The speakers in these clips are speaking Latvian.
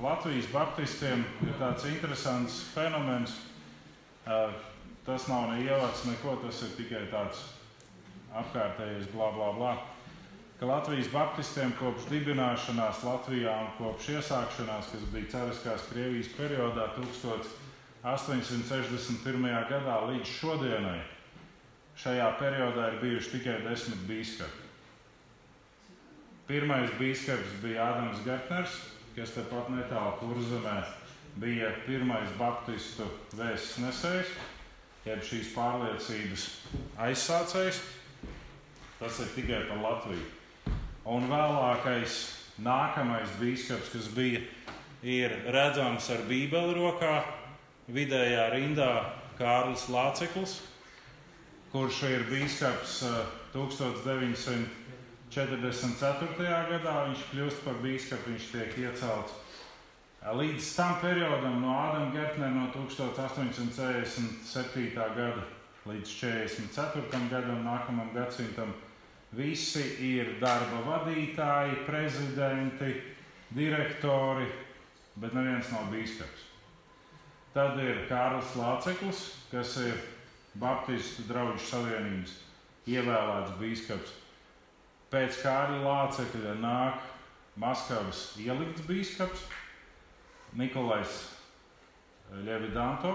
Latvijas baptistiem ir tāds interesants fenomens. Tas nav ne ievads, neko, tas ir tikai tāds apkārtējais bla bla bla. Ka Latvijas baptistiem kopš dibināšanās Latvijā un kopš iesākšanās, kas bija Cariskās Krievijas periodā 1861. gadā līdz šodienai, šajā periodā ir bijuši tikai desmit biskupi. Pirmais biskups bija Ādams Gertners, kas tepat netālu kurzemē bija pirmais baptistu vēstures nesējs, jeb šīs pārliecības aizsācējs. Tas ir tikai par Latviju. Un vēlākais, nākamais biskups, kas bija, ir redzams ar Bībeli rokā, vidējā rindā Kārlis Lāceklis, kurš ir biskups 1944. gadā. Viņš kļūst par biskupu, viņš tiek iecelts Līdz tam periodam, no Ādama Gertnera no 1847. gada līdz 44. gadam, nākamam gadsimtam, visi ir darba vadītāji, prezidenti, direktori, bet neviens nav biskups. Tad ir Kārlis Lāceklis, kas ir Baptistu draugu savienības ievēlēts biskups. Pēc Kārļa Lācekļa nāk Maskavas ielikts biskups Nikolais Ļevidanto,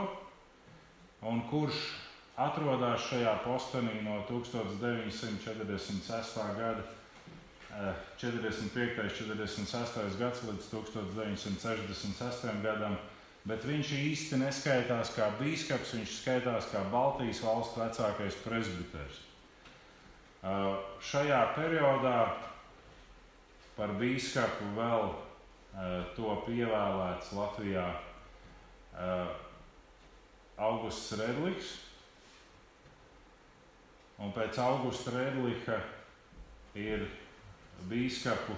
un kurš atrodas šajā postenī no 1946. gada 45. un 46. gads līdz 1966. gadam, bet viņš īsti neskaitās kā biskups, viņš skaitās kā Baltijas valsts vecākais presbiters. Šajā periodā par biskupu vēl top ievēlēts Latvijā Augusts Redliks. Un pēc Augusta Redlika ir biskupu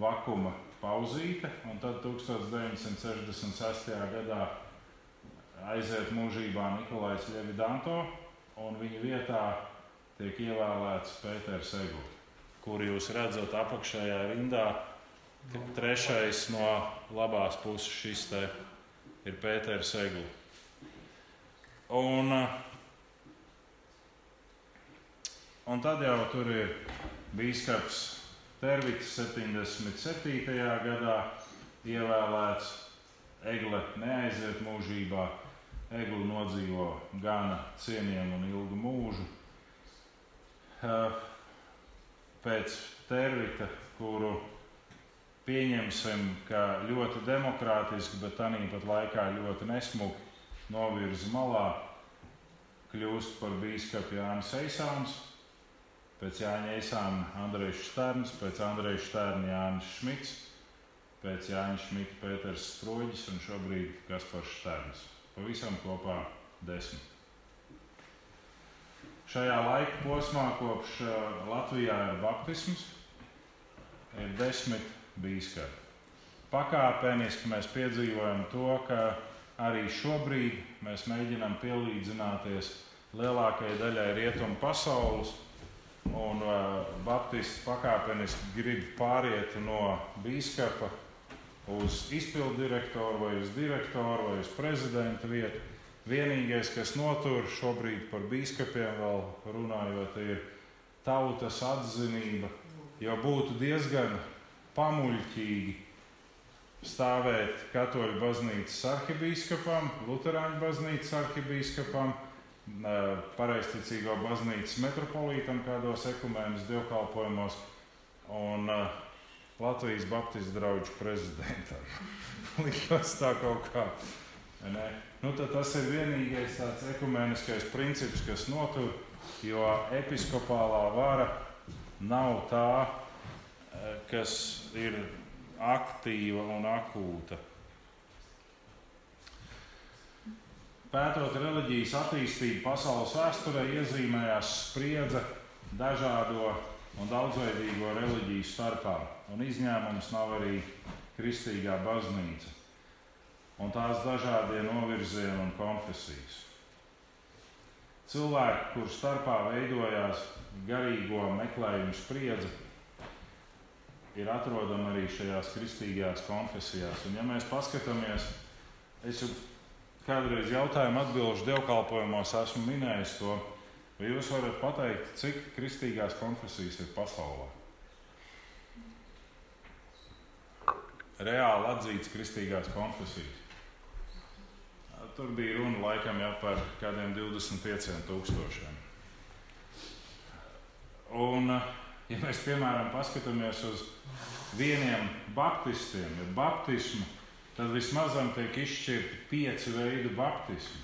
vakuma pauzīte, un tad 1966. gadā aiziet mūžībā Nikolais Ļevidanto, un viņa vietā tiek ievēlēts Pēters Eglis, kuru jūs redzat apakšējā rindā Trešais no labās puses šis te ir Pēters Egli. Un, un tad jau tur ir biskups Tervits 77. gadā ievēlēts. Egle neaiziet mūžībā, Egli nodzīvo gana cienījumu un ilgu mūžu. Pēc Tervita, kuru pieņemsim, ka ļoti demokrātiski, bet tāpat laikā ļoti nesmuki novirza malā, kļūst par biskupu Jānis Eisāns, pēc Jāņa Eisāna Andrejs Šterns, pēc Andreja Šterna Jānis Šmits, pēc Jāņa Šmita Pēters Stroģis un šobrīd Kaspars Šterns. Pavisam kopā desmit. Šajā laika posmā, kopš Latvijā ir baptisms, ir desmit biskupi. Pakāpeniski mēs piedzīvojam to, ka arī šobrīd mēs mēģinām pielīdzināties lielākajai daļai rietumu pasaules, un uh, Baptisti pakāpeniski grib pāriet no biskupa uz izpildu direktoru, vai uz direktoru, vai uz prezidenta vietu. Vienīgais, kas notur šobrīd par biskupiem, vēl runājot, ir tautas atzinība, jo būtu diezgan pamuļķīgi stāvēt Katoļu baznīcas arhibīskapam, Lutāņu baznīcas arhibīskapam, pareizticīgo baznīcas metropolītam kādos ekumēnas dievkalpojumos un Latvijas Baptistu draugu prezidentam. Likās tā kaut kā. Nu, tas ir vienīgais tāds ekumēniskais princips, kas notur, jo episkopālā vara nav tā, kas ir aktīva un akūta. Pētot reliģijas attīstību pasaules vēsturē, iezīmējās spriedze dažādo un daudzveidīgo reliģiju starpā, un izņēmums nav arī kristīgā baznīca un tās dažādie novirzieni un konfesijas. Cilvēki, kurš starpā veidojās garīgo meklējumu spriedzi, ir atrodama arī šajās kristīgajās konfesijās. Un, ja mēs paskatāmies, es jau kādreiz jautājumu atbildžu dievkalpojumos esmu minējis to, vai jūs varat pateikt, cik kristīgās konfesijas ir pasaulē? Reāli atzīts kristīgās konfesijas. Tur bija runa laikam jau par kādiem 25 tūkstošiem. Un, ja mēs piemēram paskatāmies uz vieniem baptistiem, ja baptismu, tad vismaz tiek izšķirti pieci veidi baptismu.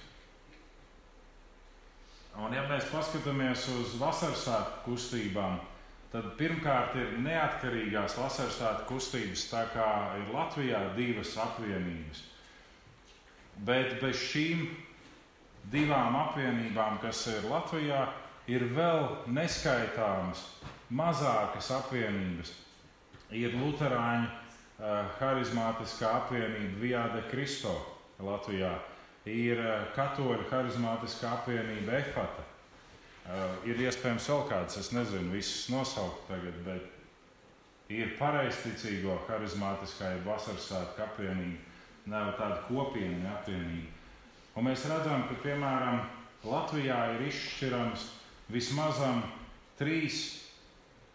Un, ja mēs paskatāmies uz vasaras svētku kustībām, tad pirmkārt ir neatkarīgās vasaras svētku kustības, tā kā ir Latvijā divas apvienības. Bet bez šīm divām apvienībām, kas ir Latvijā, ir vēl neskaitāmas mazākas apvienības. Ir Lutāņu uh, harizmātiskā apvienība Viāde Kristo Latvijā, ir uh, Katoļu harizmātiskā apvienība Efata. Uh, ir iespējams vēl kāds, es nezinu, visus nosaukt tagad, bet ir pareizticīgo harizmātiskā vasaras svētku apvienība nav tāda kopiena apvienība. Un mēs redzam, ka piemēram Latvijā ir izšķirams vismaz trīs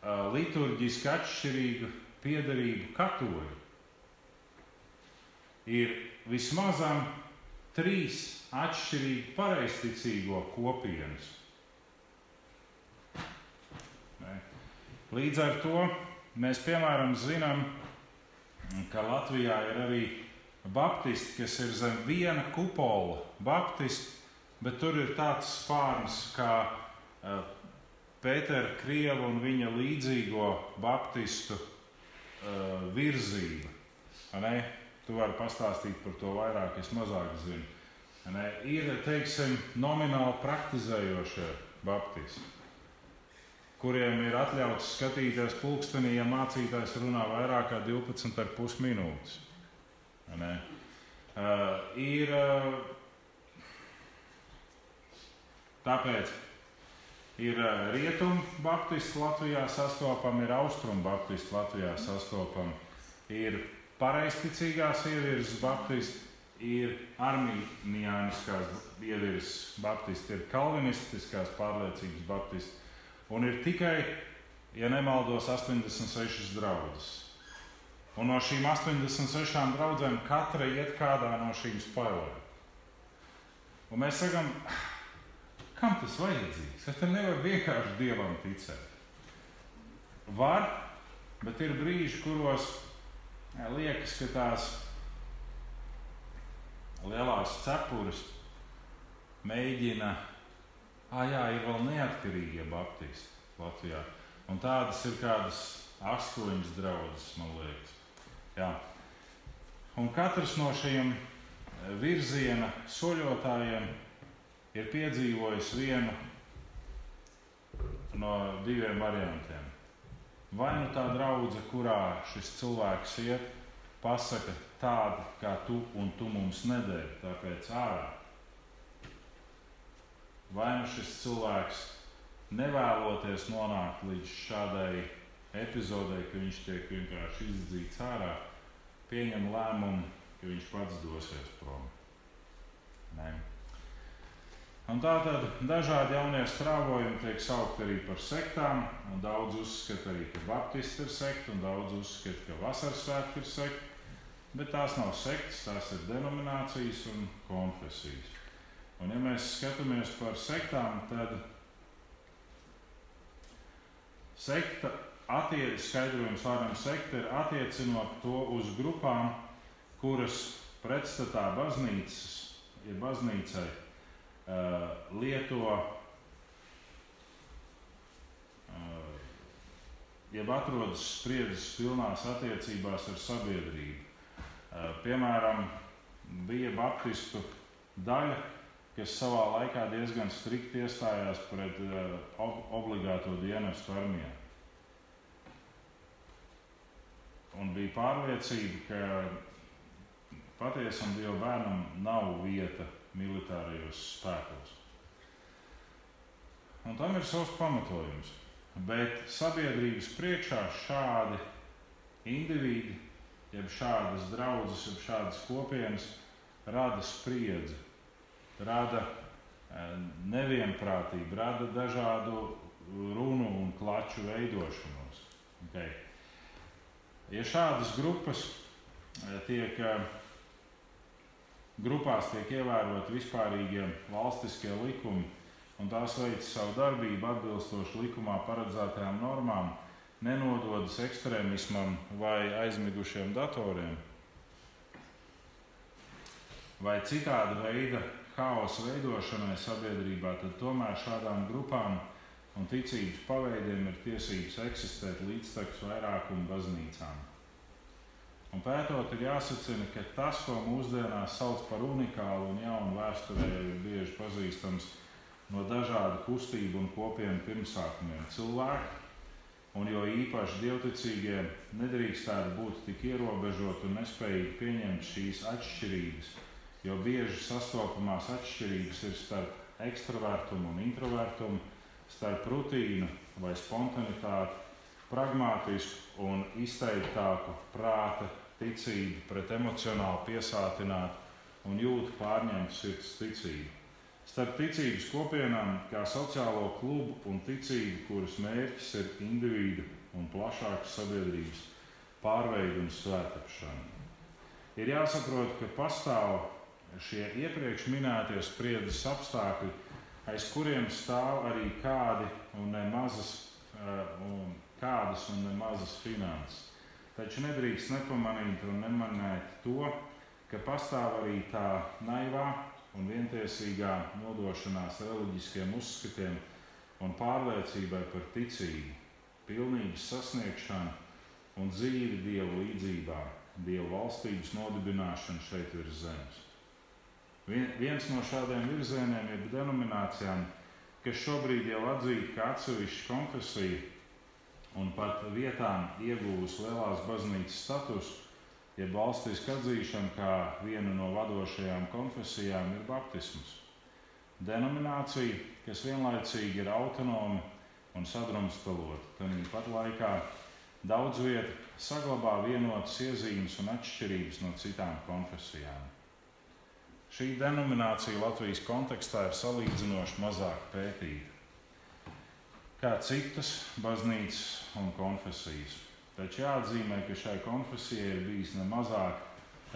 uh, liturģiski atšķirīgu piedarību katoļu. Ir vismaz trīs atšķirīgi pareizticīgo kopienas. Līdz ar to mēs piemēram zinām, ka Latvijā ir arī baptisti, kas ir zem viena kupola, baptisti, bet tur ir tāds spārns kā uh, Pētera Krieva un viņa līdzīgo baptistu uh, virzība. Ne? Tu vari pastāstīt par to vairāk, es mazāk zinu. Ne? Ir, teiksim, nomināli praktizējošie baptisti, kuriem ir atļauts skatīties pulkstenī, ja mācītājs runā vairāk kā 12,5 minūtes. Uh, ir uh, tāpēc ir uh, rietumu baptisti Latvijā sastopami, ir austrumu baptisti Latvijā sastopami, ir pareizticīgās ievirzes baptisti, ir armīniskās ievirzes baptisti, ir kalvinistiskās pārliecības baptisti un ir tikai, ja nemaldos, 86 draudzes. Un no šīm 86 draudzēm katra iet kādā no šīm spēlēm. Un mēs sakām, kam tas vajadzīgs? Es tam nevaru vienkārši dievam ticēt. Var, bet ir brīži, kuros jā, liekas, ka tās lielās cepures mēģina, ah, jā, ir vēl neatkarīgie baptisti Latvijā. Un tādas ir kādas astoņas draudzes, man liekas. Jā. Un katrs no šiem eh, virziena soļotājiem ir piedzīvojis vienu no diviem variantiem. Vai nu tā draudzene, kurā šis cilvēks iet, pasaka tādu, kā tu un tu mums nedēļ, tāpēc ārā. Vai nu šis cilvēks nevēloties nonākt līdz šādai epizodē, ka viņš tiek vienkārši izdzīts ārā, pieņem lēmumu, ka viņš pats dosies prom. Ne. Un tā tad dažādi jaunie strāvojumi tiek saukti arī par sektām. Daudz uzskata arī, ka Baptisti ir sekta, un daudz uzskata, ka Vasaras svētki ir sekta. Bet tās nav sektas, tās ir denominācijas un konfesijas. Un, ja mēs skatāmies par sektām, tad sekta attiecas skaidrojums vārdam sekta ir attiecinot to uz grupām, kuras pretstatā baznīcas, ja baznīcai uh, lieto, uh, jeb atrodas spriedzes pilnās attiecībās ar sabiedrību. Uh, piemēram, bija baptistu daļa, kas savā laikā diezgan strikti iestājās pret obligāto dienestu armijā. Un bija pārliecība, ka patiesam Dieva bērnam nav vieta militārajos spēkos. Un tam ir savs pamatojums. Bet sabiedrības priekšā šādi indivīdi, jeb šādas draudzes, jeb šādas kopienas rada spriedzi, rada e, nevienprātību, rada dažādu runu un klaču veidošanos. Okay. Ja šādas grupas e, tiek grupās tiek ievērot vispārīgie valstiskie likumi, un tās veic savu darbību atbilstoši likumā paredzētajām normām, nenododas ekstrēmismam vai aizmigušiem datoriem, vai citāda veida haosa veidošanai sabiedrībā, tad tomēr šādām grupām un ticības paveidiem ir tiesības eksistēt līdztekus vairākumu baznīcām. Un pētot, ir jāsacina, ka tas, ko mūsdienās sauc par unikālu un jaunu vēsturē, ir bieži pazīstams no dažādu kustību un kopienu pirmsākumiem. Cilvēki, un jo īpaši dievticīgie, nedrīkstētu būt tik ierobežoti un nespējīgi pieņemt šīs atšķirības, jo bieži sastopamās atšķirības ir starp ekstravertumu un introvertumu, starp rutīnu vai spontanitāti, pragmātisku un izteiktāku prāta ticību, pret emocionāli piesātinātu un jūtu pārņemtu sirds ticību. Starp ticības kopienām, kā sociālo klubu un ticību, kuras mērķis ir individu un plašākas sabiedrības pārveide un svētāpšana. Ir jāsaprot, ka pastāv šie iepriekš minētie spriedzes apstākļi, aiz kuriem stāv arī kādi un nemazas, uh, un kādas un nemazas finanses. Taču nedrīkst nepamanīt un nemanēt to, ka pastāv arī tā naivā un vientiesīgā nodošanās reliģiskiem uzskatiem un pārliecībai par ticību, pilnības sasniegšanu un dzīvi Dievu līdzībā, Dievu valstības nodibināšanu šeit virs zemes. Vien, viens no šādiem virzieniem ir denominācijām, kas šobrīd jau atzīta kā atsevišķa konfesija un pat vietām iegūs lielās baznīcas statusu, jeb ja valstiska atzīšana kā viena no vadošajām konfesijām ir baptisms. Denominācija, kas vienlaicīgi ir autonoma un sadrumstalota, tad pat laikā daudz vietu saglabā vienotas iezīmes un atšķirības no citām konfesijām. Šī denominācija Latvijas kontekstā ir salīdzinoši mazāk pētīta kā citas baznīcas un konfesijas. Taču jāatzīmē, ka šai konfesijai ir bijis ne mazāk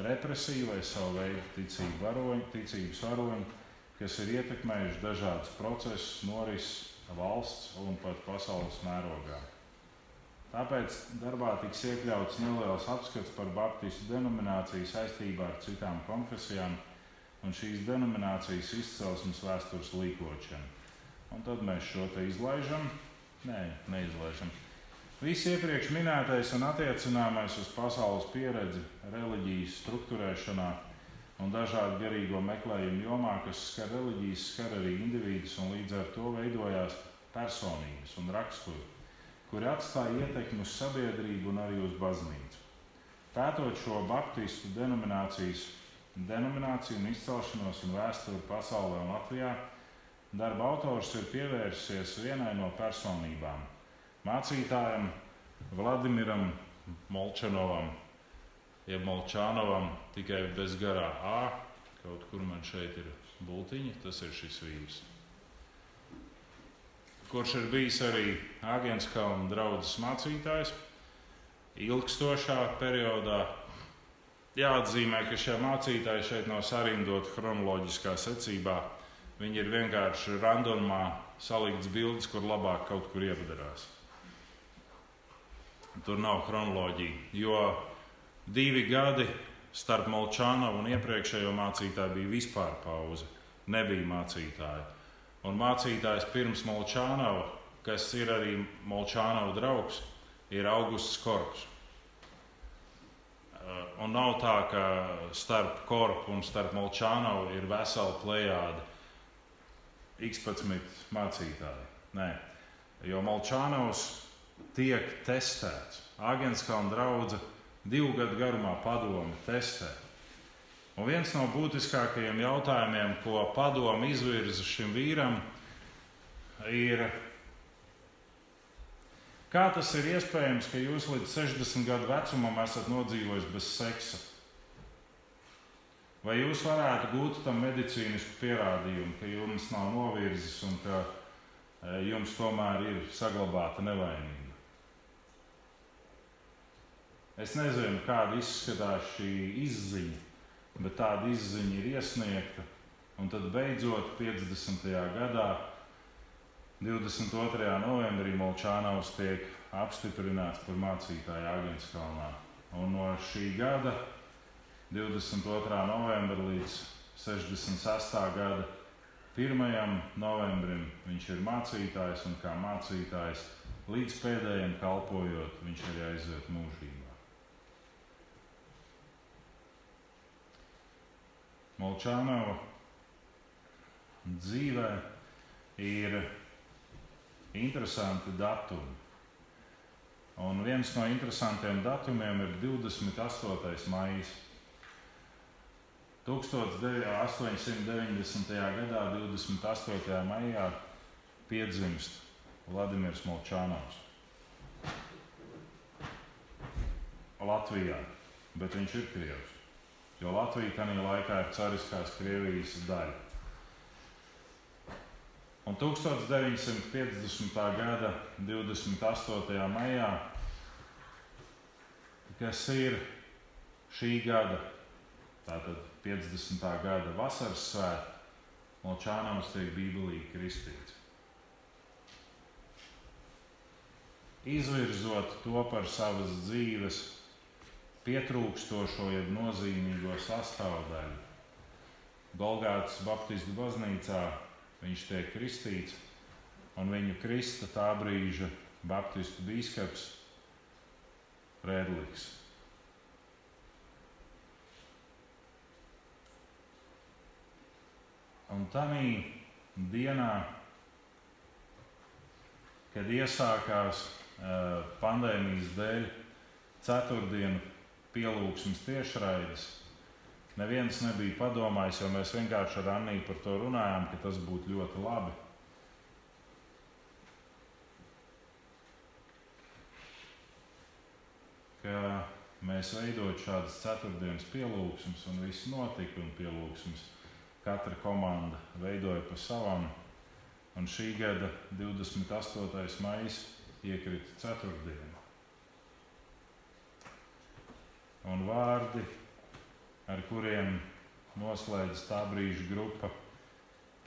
represija vai savu veidu ticību varoņi, ticības varoņi, kas ir ietekmējuši dažādus procesus, norises valsts un pat pasaules mērogā. Tāpēc darbā tiks iekļauts neliels apskats par baptistu denomināciju saistībā ar citām konfesijām un šīs denominācijas izcelsmes vēstures līkošanu. Un tad mēs šo te izlaižam. Nē, neizlaižam. Viss iepriekš minētais un attiecināmais uz pasaules pieredzi, reliģijas struktūrēšanā un dažādu garīgo meklējumu jomā, kas skar reliģijas, skar arī individus un līdz ar to veidojās personības un raksturi, kuri atstāja ietekmi uz sabiedrību un arī uz baznīcu. Pētot šo baptistu denominācijas, denomināciju un izcelšanos un vēsturi pasaulē un Latvijā, Darba autors ir pievērsies vienai no personībām - mācītājam Vladimiram Molčanovam, jeb Molčānovam, tikai bez garā A. Kaut kur man šeit ir bultiņa, tas ir šis vīrs. Kurš ir bijis arī Agenskalna draugs mācītājs ilgstošā periodā. Jāatzīmē, ka šie mācītāji šeit nav sarindoti chronoloģiskā secībā Viņi ir vienkārši randomā salikts bildes, kur labāk kaut kur iepadarās. Tur nav chronoloģija, jo divi gadi starp Molčānovu un iepriekšējo mācītāju bija vispār pauze. Nebija mācītāja. Un mācītājs pirms Molčānova, kas ir arī Molčānova draugs, ir Augusts Korps. Un nav tā, ka starp Korpu un starp Molčānovu ir vesela plējāde X11 mācītāji. Nē, jo Malčānaus tiek testēts. Agenskalna drauga divu gadu garumā padome testē. Un viens no būtiskākajiem jautājumiem, ko padome izvirza šim vīram, ir Kā tas ir iespējams, ka jūs līdz 60 gadu vecumam esat nodzīvojis bez seksa? Vai jūs varētu gūt tam medicīnisku pierādījumu, ka jums nav novirzis un ka e, jums tomēr ir saglabāta nevainība? Es nezinu, kāda izskatās šī izziņa, bet tāda izziņa ir iesniegta. Un tad beidzot, 50. gadā, 22. novembrī Molčānaus tiek apstiprināts par mācītāju Agenskalnā. Un no šī gada, 22. novembra līdz 66. gada 1. novembrim, viņš ir mācītājs un kā mācītājs līdz pēdējiem kalpojot, viņš arī aiziet mūžībā. Molčānova dzīvē ir interesanti datumi. Un viens no interesantiem datumiem ir 28. maija. 1890. gadā, 28. maijā, piedzimst Vladimirs Molčānovs. Latvijā, bet viņš ir Krievs jo Latvija tajā laikā ir cariskās Krievijas daļa. Un 1950. gada 28. maijā, kas ir šī gada, tātad 50. gada vasaras svētki, Molčānavs tiek bībelīgi kristīts. Izvirzot to par savas dzīves pietrūkstošo, jeb nozīmīgo sastāvdaļu. Golgātas Baptistu baznīcā viņš tiek kristīts, un viņu krista tā brīža Baptistu biskups Rēdliks. Un tādā dienā, kad iesākās pandēmijas dēļ ceturtdienu pielūgsmes tiešraides. Neviens nebija padomājis, jo mēs vienkārši ar Anniju par to runājām, ka tas būtu ļoti labi. Ka mēs veidojam šādas ceturtdienas pielūgsmes, un viss notika, un pielūgsmes katra komanda veidoja pa savam. Un šī gada 28. maija iekrita ceturtdiena un vārdi, ar kuriem noslēdz tā brīža grupa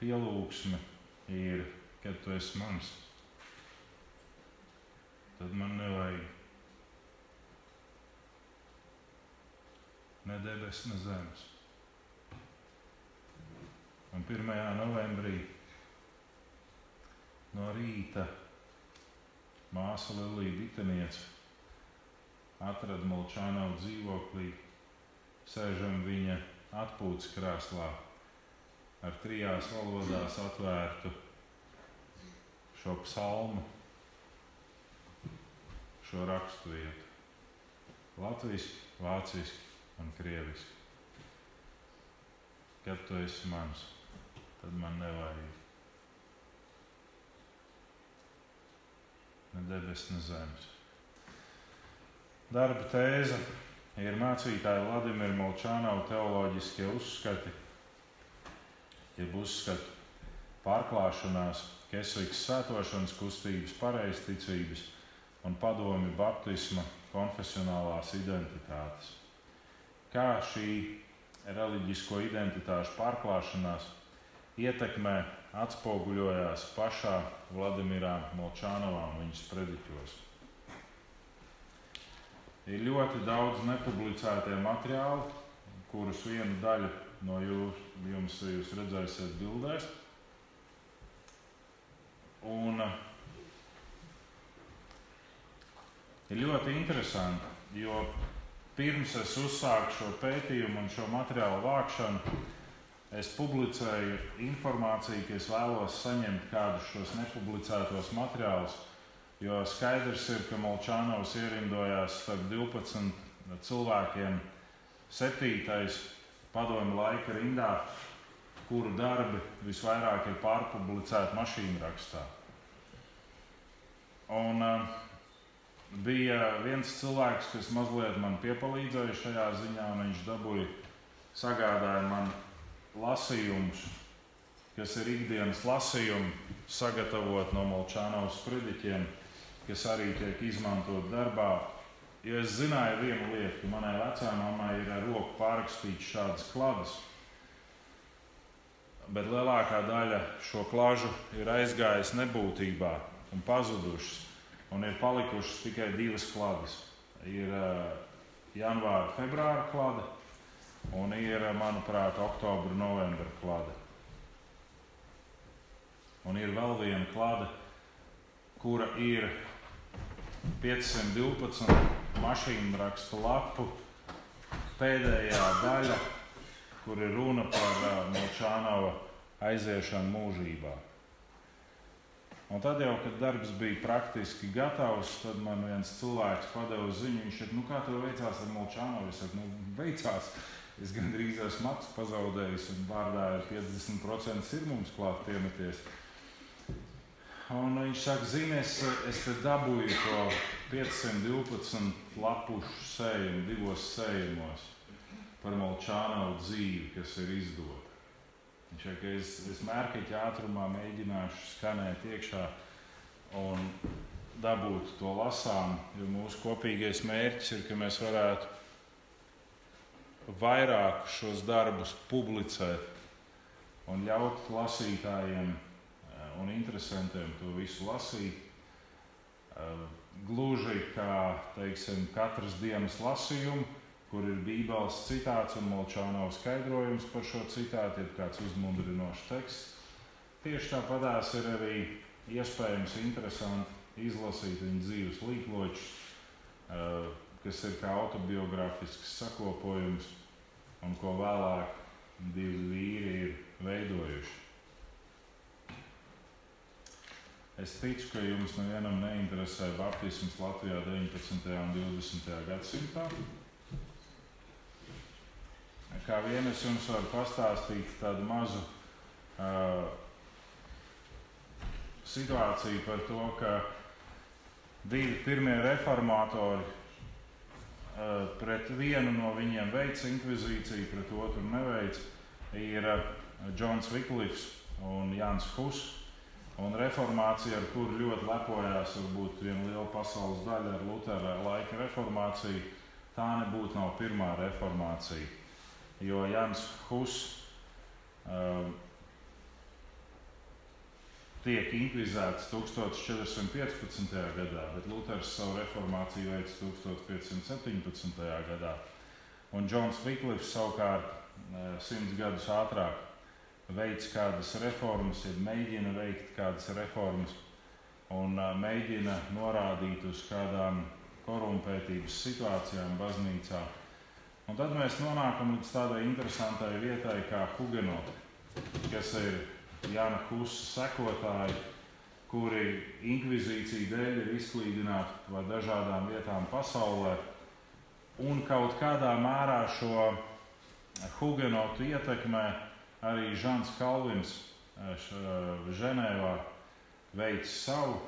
pielūgsme, ir, kad tu esi mans. Tad man nevajag ne debesis, ne zemes. Un 1. novembrī no rīta māsa Lilija Biteniece atrada Molčānavu dzīvoklī, sēžam viņa atpūtas krēslā ar trijās valodās atvērtu šo psalmu, šo rakstu vietu. Latvijas, vāciski un krieviski. Kad tu esi mans, tad man nevajag ne debesis, ne zemes. Darba tēze ir mācītāja Vladimira Molčānova teoloģiskie uzskati, jeb uzskatu pārklāšanās, Kesvikas svētošanas kustības, pareizticības un padomi baptisma konfesionālās identitātes. Kā šī reliģisko identitāšu pārklāšanās ietekmē atspoguļojās pašā Vladimirā Molčānovā un viņas prediķos. Ir ļoti daudz nepublicētie materiāli, kurus vienu daļu no jūs, jums jūs redzēsiet bildēs. Un uh, ir ļoti interesanti, jo pirms es uzsāku šo pētījumu un šo materiālu vākšanu, es publicēju informāciju, ka es vēlos saņemt kādus šos nepublicētos materiālus Jo skaidrs ir, ka Molčānovs ierindojās starp 12 cilvēkiem, septītais padomju laika rindā, kuru darbi visvairāk ir pārpublicēti mašīnu rakstā. Un, uh, bija viens cilvēks, kas mazliet man piepalīdzēja šajā ziņā, un viņš dabūja, sagādāja man lasījumus, kas ir ikdienas lasījumi, sagatavot no Molčānavas sprediķiem, kas arī tiek izmantot darbā. Jo es zināju vienu lietu, ka manai vecajai mammai ir ar roku pārrakstīts šādas kladas, bet lielākā daļa šo klažu ir aizgājusi nebūtībā un pazudušas un ir palikušas tikai divas klādes. Ir uh, janvāra, februāra klāde un ir, manuprāt, oktobra, novembra klāde. Un ir vēl viena klāde, kura ir 512 mašīnu rakstu lapu pēdējā daļa, kur ir runa par uh, Molčānova aiziešanu mūžībā. Un tad jau, kad darbs bija praktiski gatavs, tad man viens cilvēks padeva ziņu. Viņš teica, nu, kā tev veicās ar Molčānu? Es teicu, nu, veicās. Es gandrīz esmu matus pazaudējis, un vārdā ir 50% sirmums klāt piemeties. Un viņš saka, zini, es, te dabūju to 512 lapušu sējumu divos sējumos par Molčānu dzīvi, kas ir izdota. Viņš saka, ka es, es mērķiķa ātrumā mēģināšu skanēt iekšā un dabūt to lasām, jo mūsu kopīgais mērķis ir, ka mēs varētu vairāk šos darbus publicēt un ļaut lasītājiem un interesantiem to visu lasīt. Eh, gluži kā teiksim, katras dienas lasījumu, kur ir Bībeles citāts un Molčānova skaidrojums par šo citātu, ir kāds uzmundrinošs teksts. Tieši tāpatās ir arī iespējams interesanti izlasīt viņa dzīves līkločus, eh, kas ir kā autobiogrāfisks sakopojums un ko vēlāk divi vīri ir veidojuši. Es ticu, ka jums nevienam neinteresē baptisms Latvijā 19. un 20. gadsimtā. Kā vien es jums varu pastāstīt tādu mazu uh, situāciju par to, ka divi pirmie reformatori uh, pret vienu no viņiem veica inkvizīciju, pret otru neveica, ir uh, Džons Viklifs un Jānis Hus. Un reformācija, ar kuru ļoti lepojās, varbūt viena liela pasaules daļa ar Lutera laika reformāciju, tā nebūtu nav pirmā reformācija jo Jans Hus uh, tiek inkvizēts 1415. gadā, bet Luters savu reformāciju veids 1517. gadā. Un Džons Viklifs savukārt uh, simts gadus ātrāk veids kādas reformas, ja mēģina veikt kādas reformas un mēģina norādīt uz kādām korumpētības situācijām baznīcā Un tad mēs nonākam līdz tādai interesantai vietai kā hugenoti, kas ir Jāna Husa sekotāji, kuri inkvizīcija dēļ ir izklīdināti pa dažādām vietām pasaulē. Un kaut kādā mērā šo hugenotu ietekmē arī Žants Kalvins eh, Ženēvā veids savu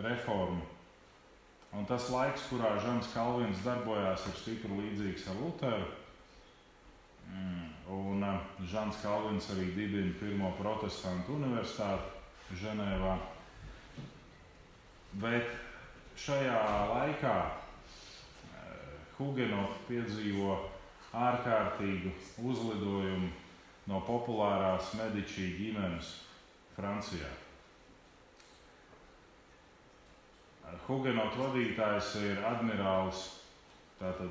reformu Un tas laiks, kurā Žants Kalvins darbojās, ir stipri līdzīgs ar Lutheru. Mm, un uh, Žants Kalvins arī dibina pirmo protestantu universitāti Ženēvā. Bet šajā laikā Hugenoti piedzīvo ārkārtīgu uzlidojumu no populārās Medičī ģimenes Francijā. Hugenot vadītājs ir admirālis, tātad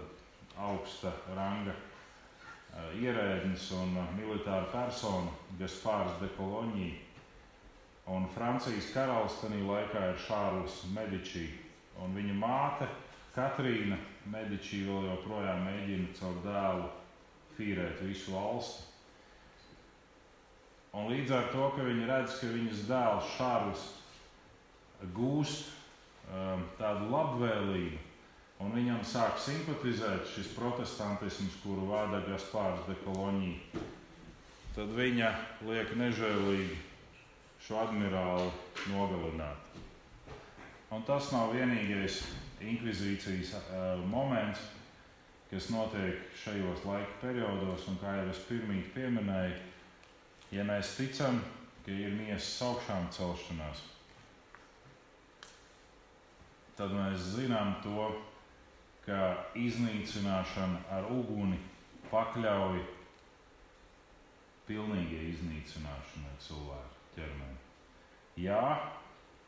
augsta ranga eh, ierēdnis un militāra persona Gaspārs de Cologne. Un Francijas karalis tajā laikā ir Šārls Medičī. Un viņa māte Katrīna Medičī vēl joprojām mēģina caur dēlu fīrēt visu valsti. Un līdz ar to, ka viņi redz, ka viņas dēls Šārls gūst um, tādu labvēlību, un viņam sāk simpatizēt šis protestantisms, kuru vada Gaspārs de Koloņī, tad viņa liek nežēlīgi šo admirāli nogalināt. Un tas nav vienīgais, inkvizīcijas uh, moments, kas notiek šajos laika periodos, un kā jau es pirmīt pieminēju, ja mēs ticam, ka ir miesas augšām celšanās, tad mēs zinām to, ka iznīcināšana ar uguni pakļauj pilnīgai iznīcināšanai cilvēku ķermeni. Jā,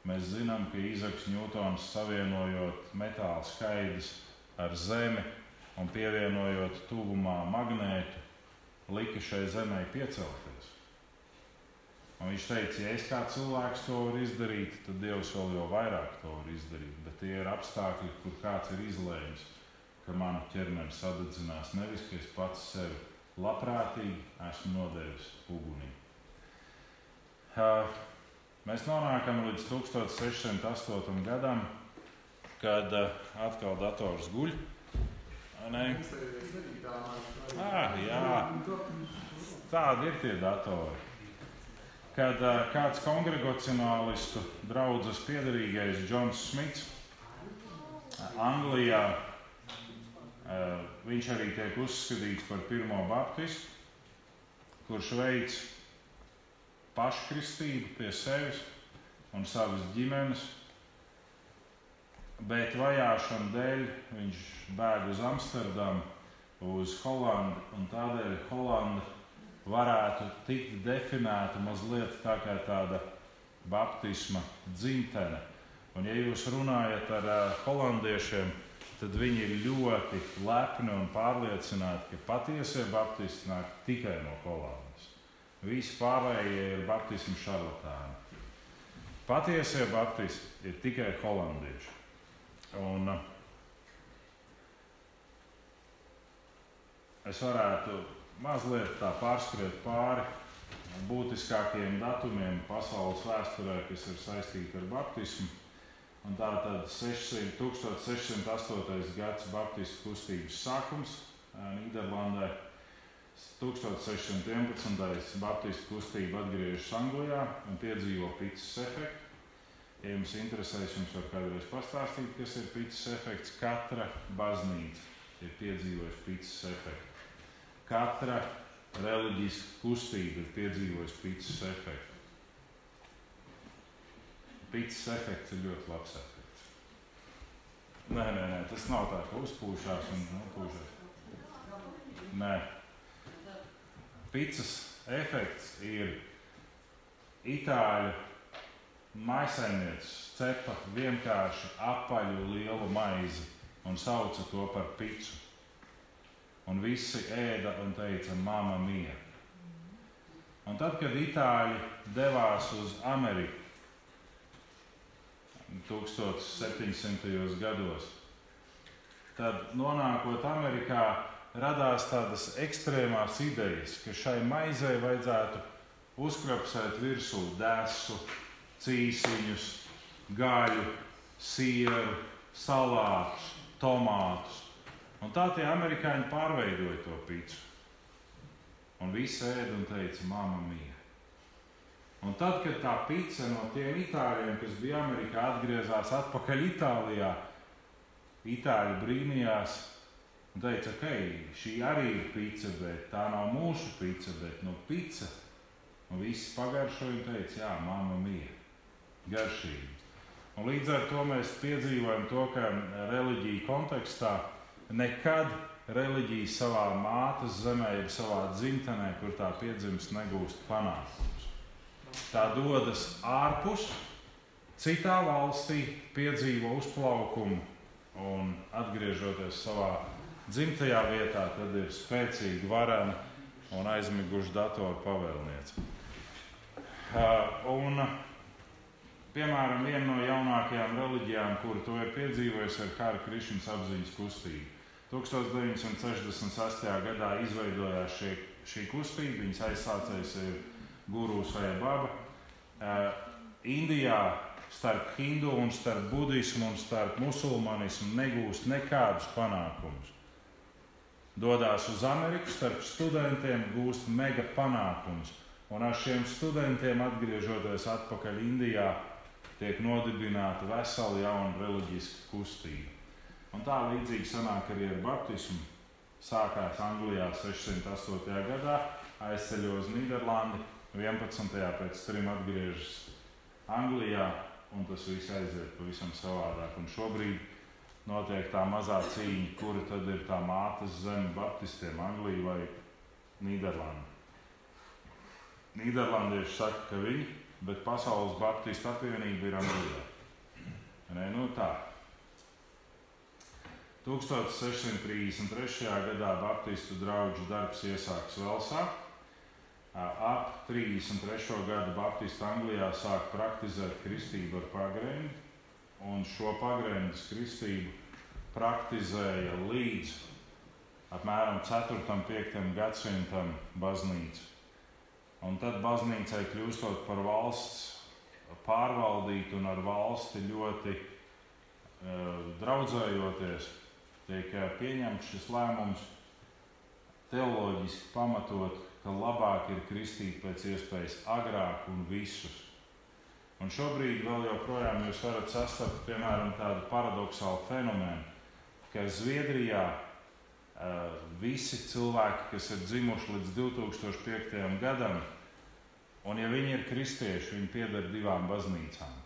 mēs zinām, ka Izaks Ņūtons savienojot metāla skaidrs ar zemi un pievienojot tuvumā magnētu, lika šai zemē piecelties. Un viņš teica, ja es kā cilvēks to varu izdarīt, tad Dievs vēl jau vairāk to var izdarīt. Bet tie ir apstākļi, kur kāds ir izlēmis, ka mana ķermenis sadedzinās nevis, ka es pats sevi labprātīgi esmu nodevis ugunī. Mēs nonākam līdz 1608. gadam, kad atkal dators guļ. Nē, ah, jā, tādi ir tie datori kad uh, kāds kongregacionālistu draugs piedarīgais Džons Smits Anglijā, uh, viņš arī tiek uzskatīts par pirmo baptistu, kurš veids paškristību pie sevis un savas ģimenes, bet vajāšanu dēļ viņš bēg uz Amsterdamu, uz Holandi, un tādēļ Holanda varētu tikt definēta mazliet tā kā tāda baptisma dzimtene. Un, ja jūs runājat ar uh, holandiešiem, tad viņi ir ļoti lepni un pārliecināti, ka patiesie baptisti nāk tikai no Holandas. Visi pārējie ir baptismu šarlatāni. Patiesie baptisti ir tikai holandieši. Un, uh, es varētu mazliet tā pārskriet pāri būtiskākajiem datumiem pasaules vēsturē, kas ir saistīti ar baptismu. Un tā tad 600, 1608. gads Baptistu kustības sākums Nīderlandē. 1611. Baptistu kustība atgriežas Anglijā un piedzīvo pīcis efektu. Ja jums interesēs, jums var kādreiz pastāstīt, kas ir pīcis efekts. Katra baznīca ir piedzīvojusi pīcis efektu. Katra reliģiska kustība ir piedzīvojusi pīcis efektu. Pīcis efekts ir ļoti labs efekts. Nē, nē, nē, tas nav tā, ka uzpūšās un nopūšās. Nē. Pīcis efekts ir itāļu maisaimnieks cepa vienkārši apaļu lielu maizi un sauca to par picu un visi ēda un teica, Māma mija. Un tad, kad itāļi devās uz Ameriku 1700. gados, tad nonākot Amerikā, radās tādas ekstrēmās idejas, ka šai maizei vajadzētu uzkrapsēt virsū dēsu, cīsiņus, gaļu, sieru, salātus, tomātus Un tā tie amerikāņi pārveidoja to pīci. Un visi ēda un teica, mamma mija. Un tad, kad tā pīce no tiem itāļiem, kas bija Amerikā, atgriezās atpakaļ Itālijā, itāļi brīnījās un teica, ka okay, šī arī ir pīce, bet tā nav mūsu pīce, bet no pīce. Un visi pagaršoja un teica, jā, mamma mija, garšīgi. Un līdz ar to mēs piedzīvojam to, ka reliģija kontekstā nekad reliģija savā mātes zemē, ir savā dzimtenē, kur tā piedzimst, negūst panākumus. Tā dodas ārpus, citā valstī piedzīvo uzplaukumu un atgriežoties savā dzimtajā vietā, tad ir spēcīga, varena un aizmiguša datoru pavēlniece. Un, piemēram, viena no jaunākajām reliģijām, kuru to ir piedzīvojusi, ir Hara Krišņas apziņas kustība. 1968. gadā izveidojās šī, šī kustība. Viņas aizsācējs ir Guru Sajababa. Uh, Indijā starp hindu un starp budismu un starp musulmanismu negūst nekādus panākumus. Dodās uz Ameriku, starp studentiem gūst mega panākumus. Un ar šiem studentiem atgriežoties atpakaļ Indijā, tiek nodibināta vesela jauna reliģiska kustība. Un tā līdzīgi sanāk arī ar baptismu. Sākās Anglijā 608. gadā, aizceļo uz Nīderlandi, 11. pēc trim atgriežas Anglijā, un tas viss aiziet pavisam savādāk. Un šobrīd notiek tā mazā cīņa, kura tad ir tā mātes zeme baptistiem, Anglija vai Nīderlanda. Nīderlandieši saka, ka viņi, bet Pasaules Baptistu apvienība ir Anglijā. Nē, nu tā. 1633. gadā Baptistu draugu darbs iesāks Velsā. Ap 33. gadu Baptistu Anglijā sāk praktizēt kristību ar pagrēnu, un šo pagrēnas kristību praktizēja līdz apmēram 4. un 5. gadsimtam baznīca. Un tad baznīcai kļūstot par valsts pārvaldītu un ar valsti ļoti uh, draudzējoties, tiek pieņemts šis lēmums teoloģiski pamatot, ka labāk ir kristīt pēc iespējas agrāk un visus. Un šobrīd vēl joprojām jūs varat sastapt, piemēram, tādu paradoxālu fenomenu, ka Zviedrijā uh, visi cilvēki, kas ir dzimuši līdz 2005. gadam, un ja viņi ir kristieši, viņi pieder divām baznīcām.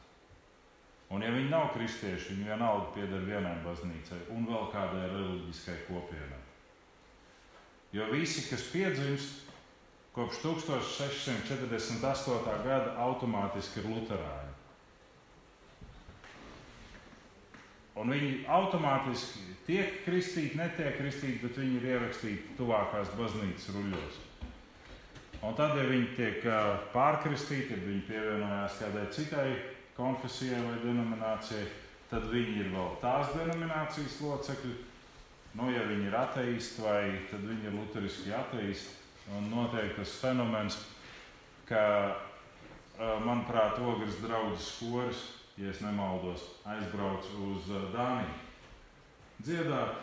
Un ja viņi nav kristieši, viņi vienalga pieder vienai baznīcai un vēl kādai reliģiskai kopienai. Jo visi, kas piedzimst kopš 1648. gada, automātiski ir luterāņi. Un viņi automātiski tiek kristīti, netiek kristīti, bet viņi ir ierakstīti tuvākās baznīcas ruļļos. Un tad, ja viņi tiek pārkristīti, tad viņi pievienojās kādai citai konfesijai vai denominācijai, tad viņi ir vēl tās denominācijas locekļi. Nu, ja viņi ir ateisti vai tad viņi ir luteriski ateisti, un notiek tas fenomens, ka, manuprāt, ogres draugs skoris ja es nemaldos, aizbraucu uz Dāniju. Dziedāt,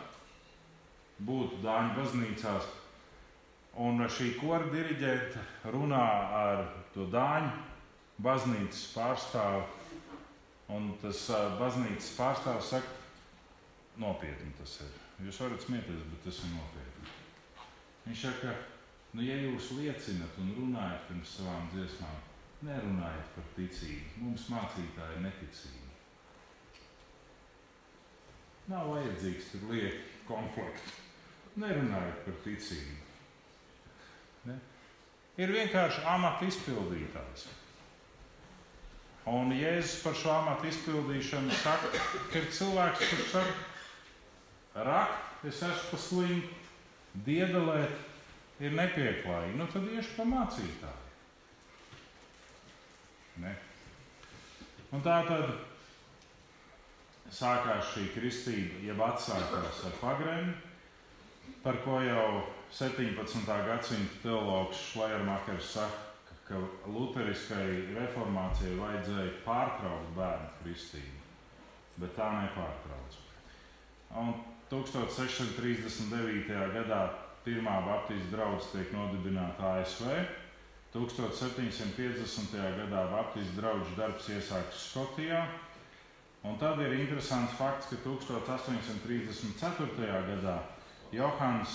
būt Dāņu baznīcās. Un šī kora diriģente runā ar to Dāņu baznīcas pārstāvu. Un tas baznīcas pārstāvs saka, nopietni tas ir. Jūs varat smieties, bet tas ir nopietni. Viņš saka, nu, ja jūs liecinat un runājat pirms savām dziesmām, Nerunājiet par ticību. Mums mācītāji ir neticīgi. Nav vajadzīgs tur lieki konflikts. Nerunājiet par ticību. Ne? Ir vienkārši amata izpildītājs. Un Jēzus par šo amatu izpildīšanu saka, ka ir cilvēks, kurš saka, rakt, es esmu pa slimu, diedelēt ir nepieklājīgi. Nu tad iešu pa mācītāju. Ne? Un tā tad sākās šī kristība, jeb atsākās ar pagrēnu, par ko jau 17. gadsimta teologs Šlajermakers saka, ka luteriskai reformācijai vajadzēja pārtraukt bērnu kristību, bet tā nepārtrauc. Un 1639. gadā pirmā Baptistu draugs tiek nodibināta ASV. 1750. gadā Baptistu draugu darbs iesākas Skotijā. Un tad ir interesants fakts, ka 1834. gadā Johans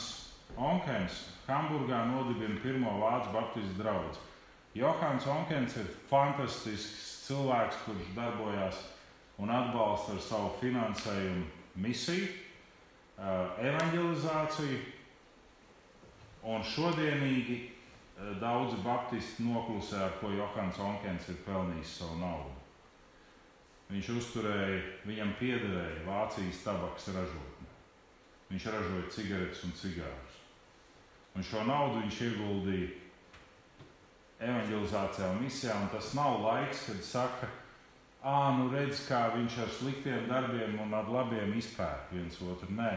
Onkens Hamburgā nodibina pirmo vācu Baptistu draugu. Johans Onkens ir fantastisks cilvēks, kurš darbojās un atbalsta ar savu finansējumu misiju, evanģelizāciju. Un šodienīgi Eh, daudzi baptisti noklusē, ar ko Johans Onkens ir pelnījis savu naudu. Viņš uzturēja, viņam piederēja Vācijas tabaks ražotne. Viņš ražoja cigaretes un cigārus. Un šo naudu viņš ieguldīja evanģelizācijā un misijā. Un tas nav laiks, kad saka, ah, nu redz, kā viņš ar sliktiem darbiem un ar labiem izpērk viens otru. Nē,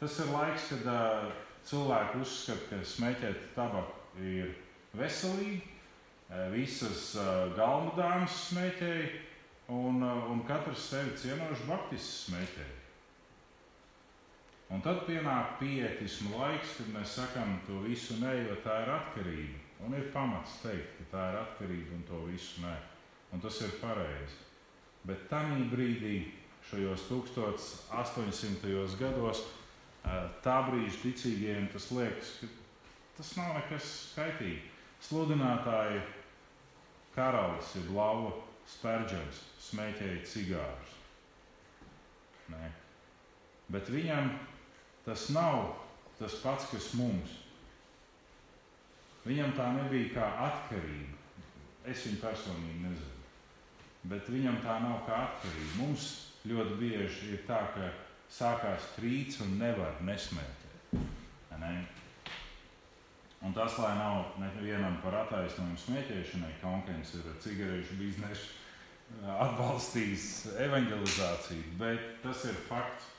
tas ir laiks, kad uh, cilvēki uzskata, ka smēķēt tabaku ir veselīgi. Visas eh, galma dāmas smēķēja, un, eh, un katrs sevi cienošs baptists smēķēja. Un tad pienāk pietismu laiks, kad mēs sakām to visu nē, jo tā ir atkarība. Un ir pamats teikt, ka tā ir atkarība un to visu nē. Un tas ir pareizi. Bet tajā brīdī šajos 1800. gados tā brīža ticīgajiem tas liekas, ka tas nav nekas skaitīgs. Sludinātāji karalis ir lauva spērģens, smēķēja cigārus. Nē. Bet viņam tas nav tas pats, kas mums. Viņam tā nebija kā atkarība. Es viņu personīgi nezinu. Bet viņam tā nav kā atkarība. Mums ļoti bieži ir tā, ka sākās trīts un nevar nesmēķēt. Ne? Un tas, lai nav nevienam par attaisnojumu smēķēšanai, konkurence ir cigarešu biznesa atbalstījis evanģelizāciju, bet tas ir fakts.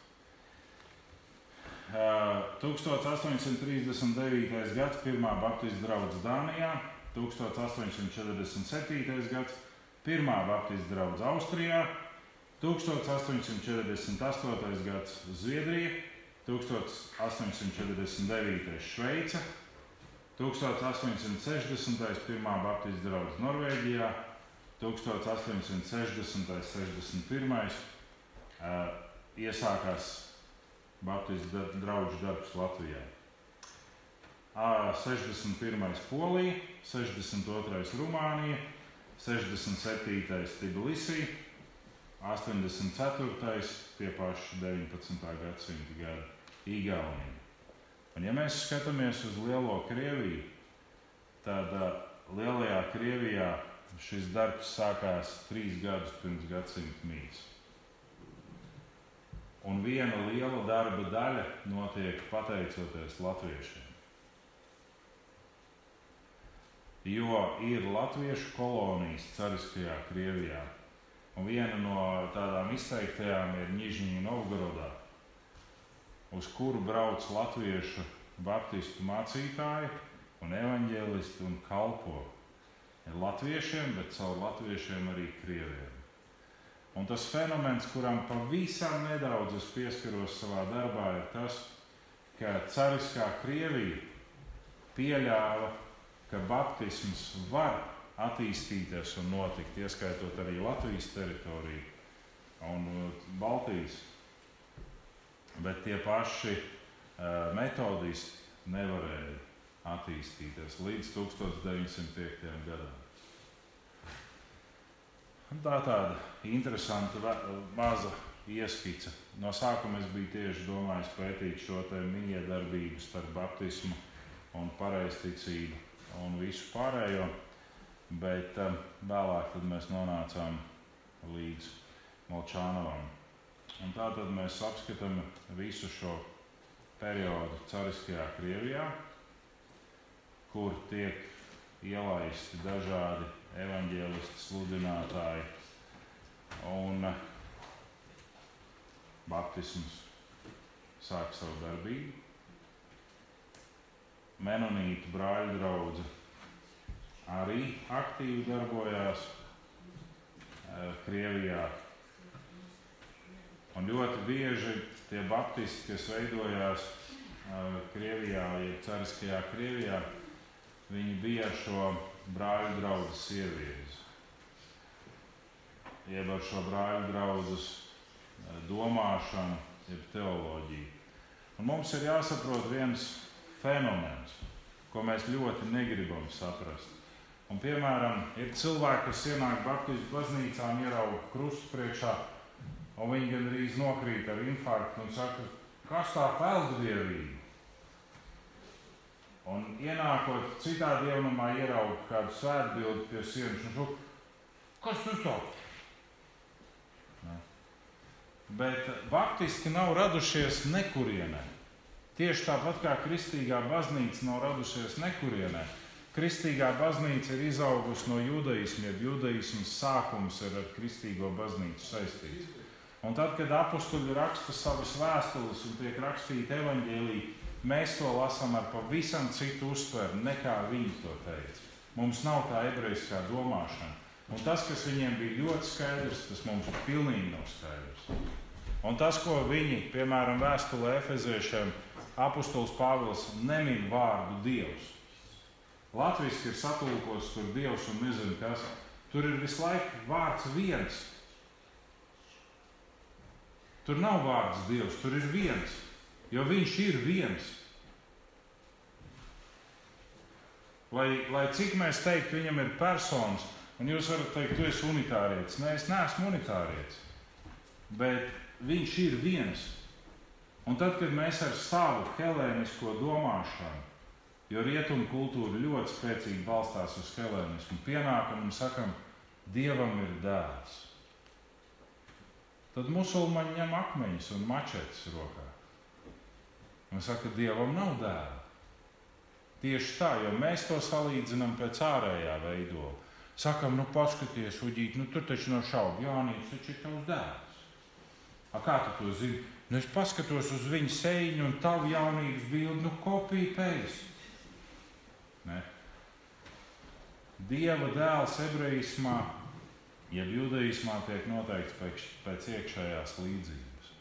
1839. gads, pirmā Baptistu draugs Dānijā, 1847. gads, pirmā Baptistu draugs Austrijā, 1848. gads Zviedrija, 1849. Šveice, 1860. pirmā Baptistu draugs Norvēģijā, 1860. 61. iesākās Baptistu draugu darbs Latvijā. 61. Polija, 62. Rumānija, 67. Tbilisī, 84. tie paši 19. gadsimta gadi Igaunija. Un, ja mēs skatāmies uz Lielo Krieviju, tad uh, Lielajā Krievijā šis darbs sākās trīs gadus pirms gadsimta mītnes. Un viena liela darba daļa notiek pateicoties latviešiem. Jo ir latviešu kolonijas Cariskajā Krievijā. Un viena no tādām izteiktajām ir Nižņija Novgorodā, uz kuru brauc latviešu baptistu mācītāji un evaņģēlisti un kalpo. Ir latviešiem, bet caur latviešiem arī krieviem. Un tas fenomens, kuram pavisam nedaudz es pieskaros savā darbā, ir tas, ka Cariskā Krievija pieļāva, ka baptisms var attīstīties un notikt, ieskaitot arī Latvijas teritoriju un uh, Baltijas. Bet tie paši uh, metodisti nevarēja attīstīties līdz 1905. gadam. Tā tāda interesanta, maza ieskice. No sākuma es biju tieši domājis pētīt šo miedarbību starp baptismu un pareizticību un visu pārējo, bet um, vēlāk mēs nonācām līdz Molčānovam. Un tā tad mēs apskatām visu šo periodu Cariskajā Krievijā, kur tiek ielaisti dažādi evaņģēlisti, sludinātāji un baptisms sāk savu darbību. Menonītu brāļu draugi arī aktīvi darbojās eh, Krievijā. Un ļoti bieži tie baptisti, kas veidojās eh, Krievijā, jeb Cariskajā Krievijā, viņi bija šo brāļu draugu sievietes. Jeb ar šo brāļu draugu eh, domāšanu, jeb teoloģiju. Un mums ir jāsaprot viens fenomens, ko mēs ļoti negribam saprast. Un, piemēram, ir cilvēki, kas ienāk Baptistu baznīcā un ierauga krustu priekšā, un viņi gandrīz nokrīt ar infarktu un saka, kas tā pelddievība? Un ienākot citā dievnamā, ieraugot kādu svētbildi pie sienas, un šuk, kas tas tāds? Bet baptisti nav radušies nekurienē. Tieši tāpat kā kristīgā baznīca nav radušies nekurienē. Kristīgā baznīca ir izaugusi no judaisma, jeb judaismas sākums ir ar kristīgo baznīcu saistīts. Un tad, kad apstuļi raksta savas vēstules un tiek rakstīta evaņģēlīja, Mēs to lasām ar pavisam citu uztveru nekā viņi to teica. Mums nav tā ebrejiskā domāšana. Un tas, kas viņiem bija ļoti skaidrs, tas mums pilnīgi nav skaidrs. Un tas, ko viņi, piemēram, vēstulē Efeziešiem, apustulis Pāvils nemin vārdu Dievs. Latvijas ir satulkots tur Dievs un nezinu kas. Tur ir visu laiku vārds viens. Tur nav vārds Dievs, tur ir viens, jo Viņš ir viens. Lai, lai cik mēs teiktu, viņam ir personas, un jūs varat teikt, tu esi unitārietis. Nē, es neesmu unitārietis, bet viņš ir viens. Un tad, kad mēs ar savu helēnisko domāšanu, jo rietumu kultūra ļoti spēcīgi balstās uz helēnismu, pienākam un sakam, Dievam ir dēls. Tad musulmaņi ņem akmeņus un mačetes rokā. Un saka, Dievam nav dēla. Tieši tā, jo mēs to salīdzinām pēc ārējā veidola. Sakam, nu paskaties, uģīt, nu tur taču nav šaubu, Jānis, taču ir tavs dēls. A, kā tu to zini? Nu, es paskatos uz viņa sēņu un tavu jaunības bildi, nu kopija pēc. Dieva dēls ebrejiskā, jeb judaismā, tiek noteikts pēc, pēc iekšējās līdzības.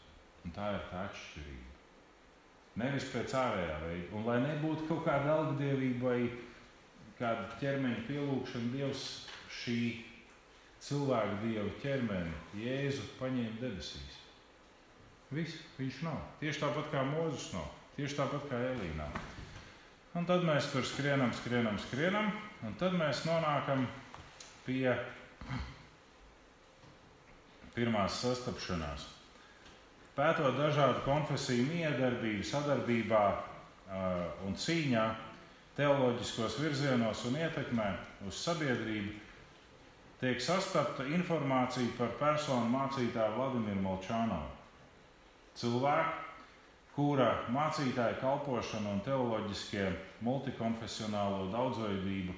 Un tā ir tā atšķirība. Nevis pēc ārējā veida. Un lai nebūtu kaut kāda algadievība vai kāda ķermeņa pielūgšana, Dievs šī cilvēka dieva ķermeni, Jēzu, paņēma debesīs. Viss, viņš nav. Tieši tāpat kā Mozus nav. Tieši tāpat kā Elīna. Un tad mēs tur skrienam, skrienam, skrienam. Un tad mēs nonākam pie pirmās sastapšanās. Pētot dažādu konfesiju miedarbību, sadarbībā uh, un cīņā, teoloģiskos virzienos un ietekmē uz sabiedrību, tiek sastapta informācija par personu mācītāju Vladimiru Molčānovu. Cilvēku, kura mācītāja kalpošana un teoloģiskie multikonfesionālo daudzveidību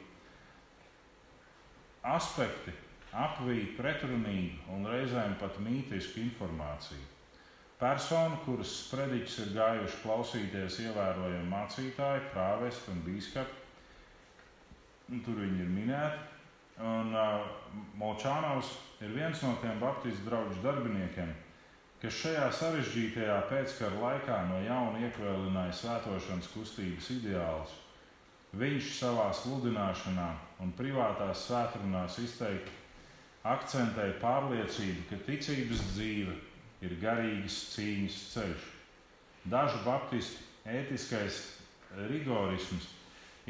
aspekti apvīja pretrunīgu un reizēm pat mītisku informāciju. Persona, kuras sprediķis ir gājuši klausīties ievērojami mācītāji, prāvesti un bīskapi, tur viņi ir minēti. Un uh, Molčānaus ir viens no tiem Baptistu draugu darbiniekiem, kas šajā sarežģītajā pēckara laikā no jauna iekvēlināja svētošanas kustības ideālus. Viņš savā sludināšanā un privātās svētkrunās izteikti akcentēja pārliecību, ka ticības dzīve ir garīgas cīņas ceļš. Dažu baptistu ētiskais rigorisms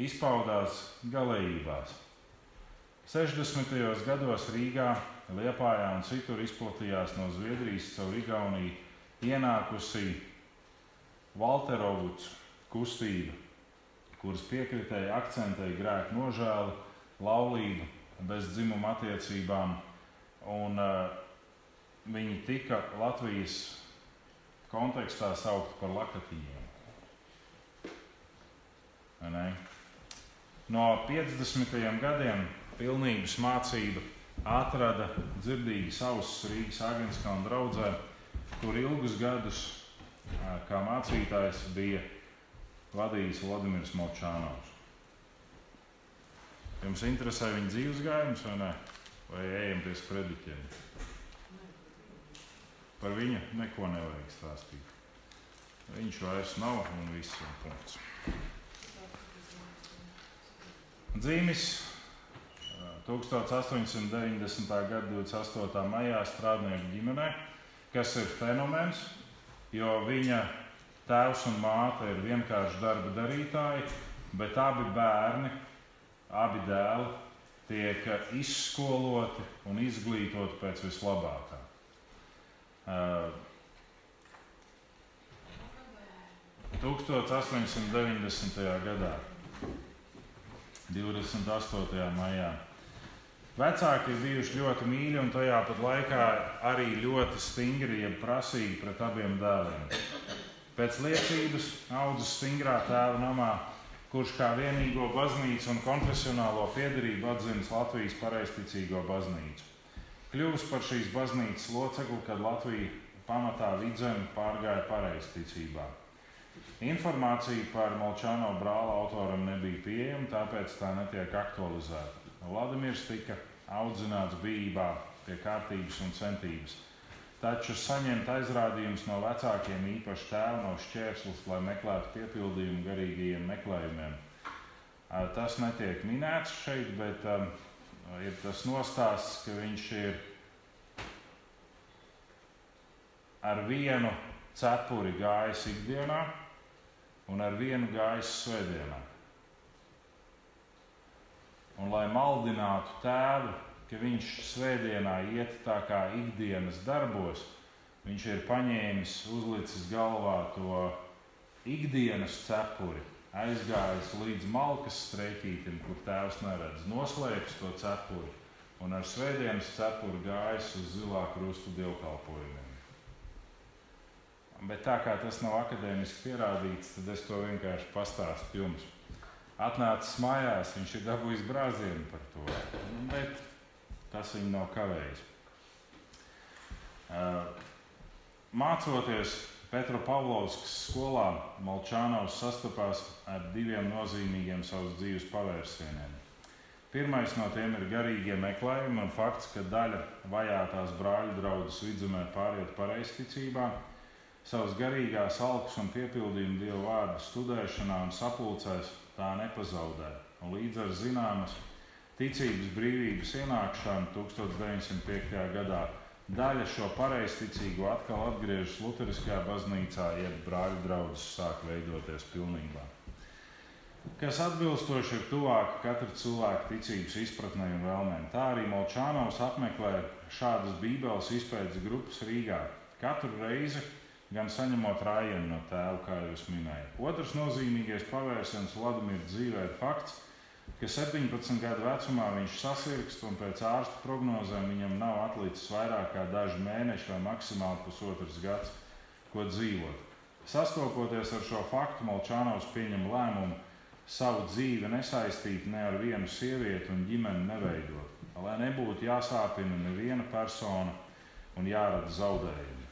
izpaudās galējībās. 60. gados Rīgā, Liepājā un citur izplatījās no Zviedrijas caur Igauniju ienākusi Valterovucu kustība, kuras piekritēji akcentēja grēku nožēlu laulību bez dzimuma attiecībām. Un, uh, viņi tika Latvijas kontekstā saukti par lakatīviem. No 50. gadiem pilnības mācība atrada dzirdīgi savus Rīgas Agenskā un draudzē, kur ilgus gadus kā mācītājs bija vadījis Vladimirs Močānovs. Jums interesē viņa dzīves gājums vai nē? Vai ejam pie sprediķiem? Par viņu neko nevajag stāstīt. Viņš vairs nav un viss ir punkts. Dzīvis 1890. gada 28. maijā strādnieku ģimenē, kas ir fenomens, jo viņa tēvs un māte ir vienkārši darba darītāji, bet abi bērni abi dēli tiek izskoloti un izglītoti pēc vislabākā. Uh, 1890. gadā, 28. maijā. Vecāki ir bijuši ļoti mīļi un tajā pat laikā arī ļoti stingri, jeb prasīgi pret abiem dēliem. Pēc liecības audzis stingrā tēva namā kurš kā vienīgo baznīcu un konfesionālo piedarību atzīst Latvijas pareizticīgo baznīcu. Kļuvis par šīs baznīcas locekli, kad Latvija pamatā vidzemi pārgāja pareizticībā. Informācija par Molčāno brāla autoram nebija pieejama, tāpēc tā netiek aktualizēta. Vladimirs tika audzināts bijībā pie kārtības un centības Taču saņemt aizrādījumus no vecākiem, īpaši tēva no šķērslis, lai meklētu piepildījumu garīgajiem meklējumiem. Tas netiek minēts šeit, bet ir tas nostāsts, ka viņš ir ar vienu cepuri gājis ikdienā un ar vienu gājis svētdienā. Un lai maldinātu tēvu, ka viņš svētdienā iet tā kā ikdienas darbos, viņš ir paņēmis, uzlicis galvā to ikdienas cepuri, aizgājis līdz malkas streitītim, kur tēvs neredz, noslēpis to cepuri un ar svētdienas cepuri gājis uz zilā krustu dievkalpojumiem. Bet tā kā tas nav akadēmiski pierādīts, tad es to vienkārši pastāstu jums. Atnācis mājās, viņš ir dabūjis brāzienu par to, bet tas viņu nav kavējis. Mācoties Petra Pavlovskas skolā, Malčānaus sastapās ar diviem nozīmīgiem savas dzīves pavērsieniem. Pirmais no tiem ir garīgie meklējumi un fakts, ka daļa vajātās brāļu draudzes vidzemē pāriet pareizticībā, savas garīgās alkas un piepildījumu Dieva vārdu studēšanā un sapulcēs tā nepazaudē. Un līdz ar zināmas ticības brīvības ienākšanu 1905. gadā daļa šo pareizticīgo atkal atgriežas Lutheriskajā baznīcā, jeb brāļu draugs sāk veidoties pilnībā. Kas atbilstoši ir tuvāk katra cilvēka ticības izpratnē un vēlmēm. Tā arī Molčānovs apmeklē šādas Bībeles izpētes grupas Rīgā. Katru reizi, gan saņemot rājienu no tēva, kā jūs minējāt. Otrs nozīmīgais pavērsiens Vladimira dzīvē ir fakts, ka 17 gadu vecumā viņš sasirgst un pēc ārsta prognozēm viņam nav atlicis vairāk kā daži mēneši vai maksimāli pusotrs gads, ko dzīvot. Sastopoties ar šo faktu, Molčānovs pieņem lēmumu savu dzīvi nesaistīt ne ar vienu sievieti un ģimeni neveidot, lai nebūtu jāsāpina neviena persona un jārada zaudējumi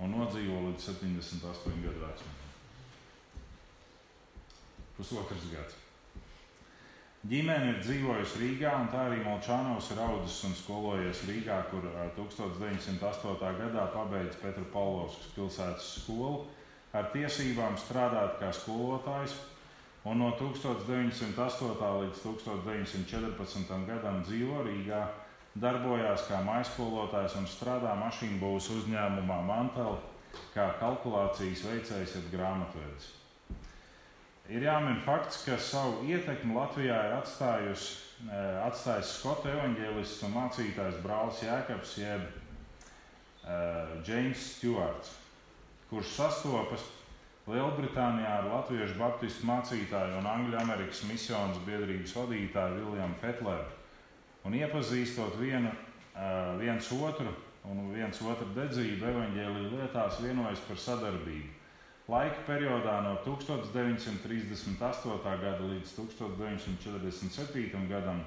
un nodzīvo līdz 78 gadu vecumam. Pusotrs gads. Ģimene ir dzīvojusi Rīgā, un tā arī Molčānovs ir audzis un skolojies Rīgā, kur 1908. gadā pabeidza Petra Paulovskas pilsētas skolu ar tiesībām strādāt kā skolotājs, un no 1908. līdz 1914. gadam dzīvo Rīgā darbojās kā maiskolotājs un strādā mašīnu būvs uzņēmumā Manteli kā kalkulācijas veicējs un grāmatvedis. Ir jāmin fakts, ka savu ietekmi Latvijā ir eh, atstājis Skotu evanģēlists un mācītājs brālis Jēkabs jeb uh, James Stewarts, kurš sastopas Lielbritānijā ar latviešu baptistu mācītāju un Angļu Amerikas misijas biedrības vadītāju Viljamu Fetleru un iepazīstot vienu, viens otru un viens otru dedzību evaņģēlīju lietās vienojas par sadarbību. Laika periodā no 1938. gada līdz 1947. gadam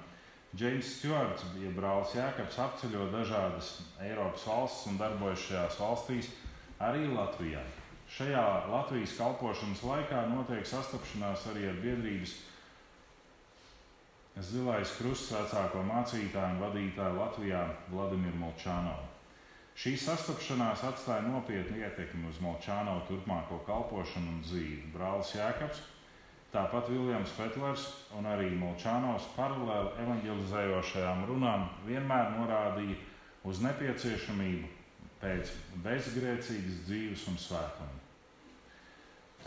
Džeims Stjorts, ja brālis Jēkabs, apceļo dažādas Eiropas valstis un darbojas šajās valstīs, arī Latvijā. Šajā Latvijas kalpošanas laikā notiek sastapšanās arī ar biedrības Zilais krusts vecāko mācītāju un vadītāju Latvijā Vladimiru Molčānovu. Šī sastapšanās atstāja nopietnu ietekmi uz Molčānovu turpmāko kalpošanu un dzīvi. Brālis Jēkabs, tāpat Viljams Fetlers un arī Molčānovs paralēli evanģelizējošajām runām vienmēr norādīja uz nepieciešamību pēc bezgrēcīgas dzīves un svētuma.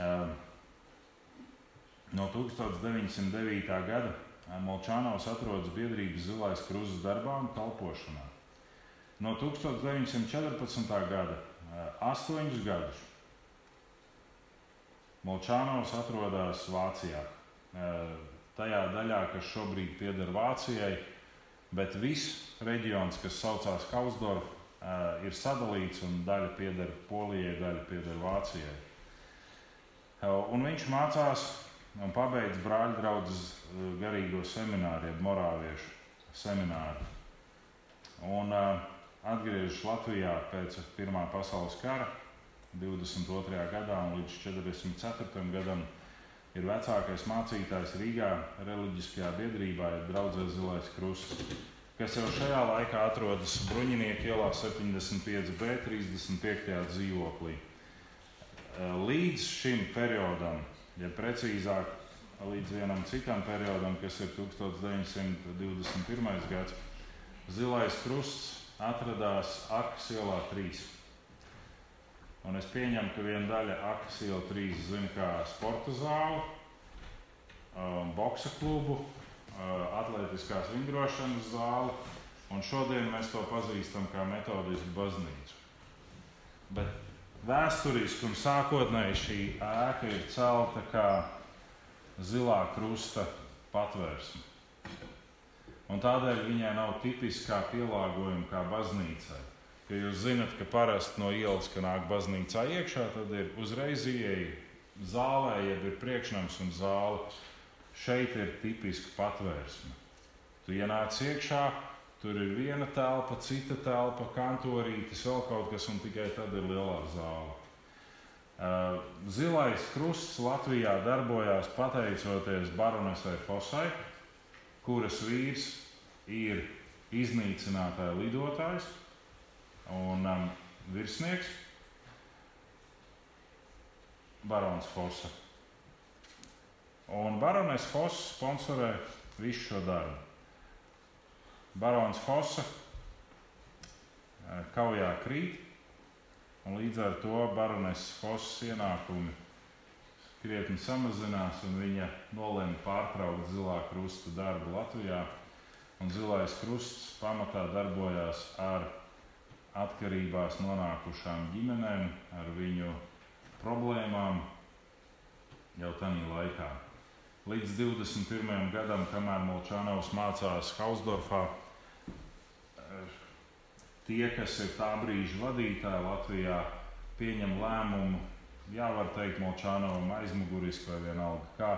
Ehm, no 1909. gada Molčānovs atrodas biedrības Zilais kruzes darbā un kalpošanā. No 1914. gada astoņus gadus Molčānovs atrodas Vācijā. Tajā daļā, kas šobrīd pieder Vācijai, bet viss reģions, kas saucās Kausdorf, ir sadalīts un daļa pieder Polijai, daļa pieder Vācijai. Un viņš mācās un pabeidz brāļu draugu eh, garīgo semināru, jeb morāviešu semināru. Un uh, atgriežas Latvijā pēc Pirmā pasaules kara 22. gadā un līdz 44. gadam ir vecākais mācītājs Rīgā reliģiskajā biedrībā, ir draudzē Zilais Krusts, kas jau šajā laikā atrodas Bruņinieku ielā 75B 35. dzīvoklī. Līdz šim periodam ja precīzāk līdz vienam citam periodam, kas ir 1921. gads, Zilais krusts atradās Arkas ielā 3. Un es pieņemu, ka viena daļa Akas iela 3 zina kā sporta zāli, um, boksa klubu, uh, atletiskās vingrošanas zāli, un šodien mēs to pazīstam kā metodisku baznīcu. Bet vēsturiski un sākotnēji šī ēka ir celta kā zilā krusta patvērsme. Un tādēļ viņai nav tipiskā pielāgojuma kā baznīcai. Ja jūs zinat, ka parasti no ielas, kad nāk baznīcā iekšā, tad ir uzreiz ieeja zālē, jeb ir priekšnams un zāle. Šeit ir tipiska patvērsme. Tu ienāc iekšā, tur ir viena telpa, cita telpa, kantorītis, vēl kaut kas, un tikai tad ir lielā zāle. Zilais krusts Latvijā darbojās pateicoties baronesai Fosai, kuras vīrs ir iznīcinātāja lidotājs un um, virsnieks Barons Fosa. Un Baronis Fosa sponsorē visu šo darbu. Barons Fosa uh, kaujā krīt, Un līdz ar to baroneses Fosas ienākumi krietni samazinās, un viņa nolēma pārtraukt zilā krusta darbu Latvijā. Un zilais krusts pamatā darbojās ar atkarībās nonākušām ģimenēm, ar viņu problēmām jau tajā laikā. Līdz 21. gadam, kamēr Molčānaus mācās Hausdorfā, tie, kas ir tā brīža vadītāji Latvijā, pieņem lēmumu, jā, var teikt, Molčānovam aizmuguriski vai vienalga, kā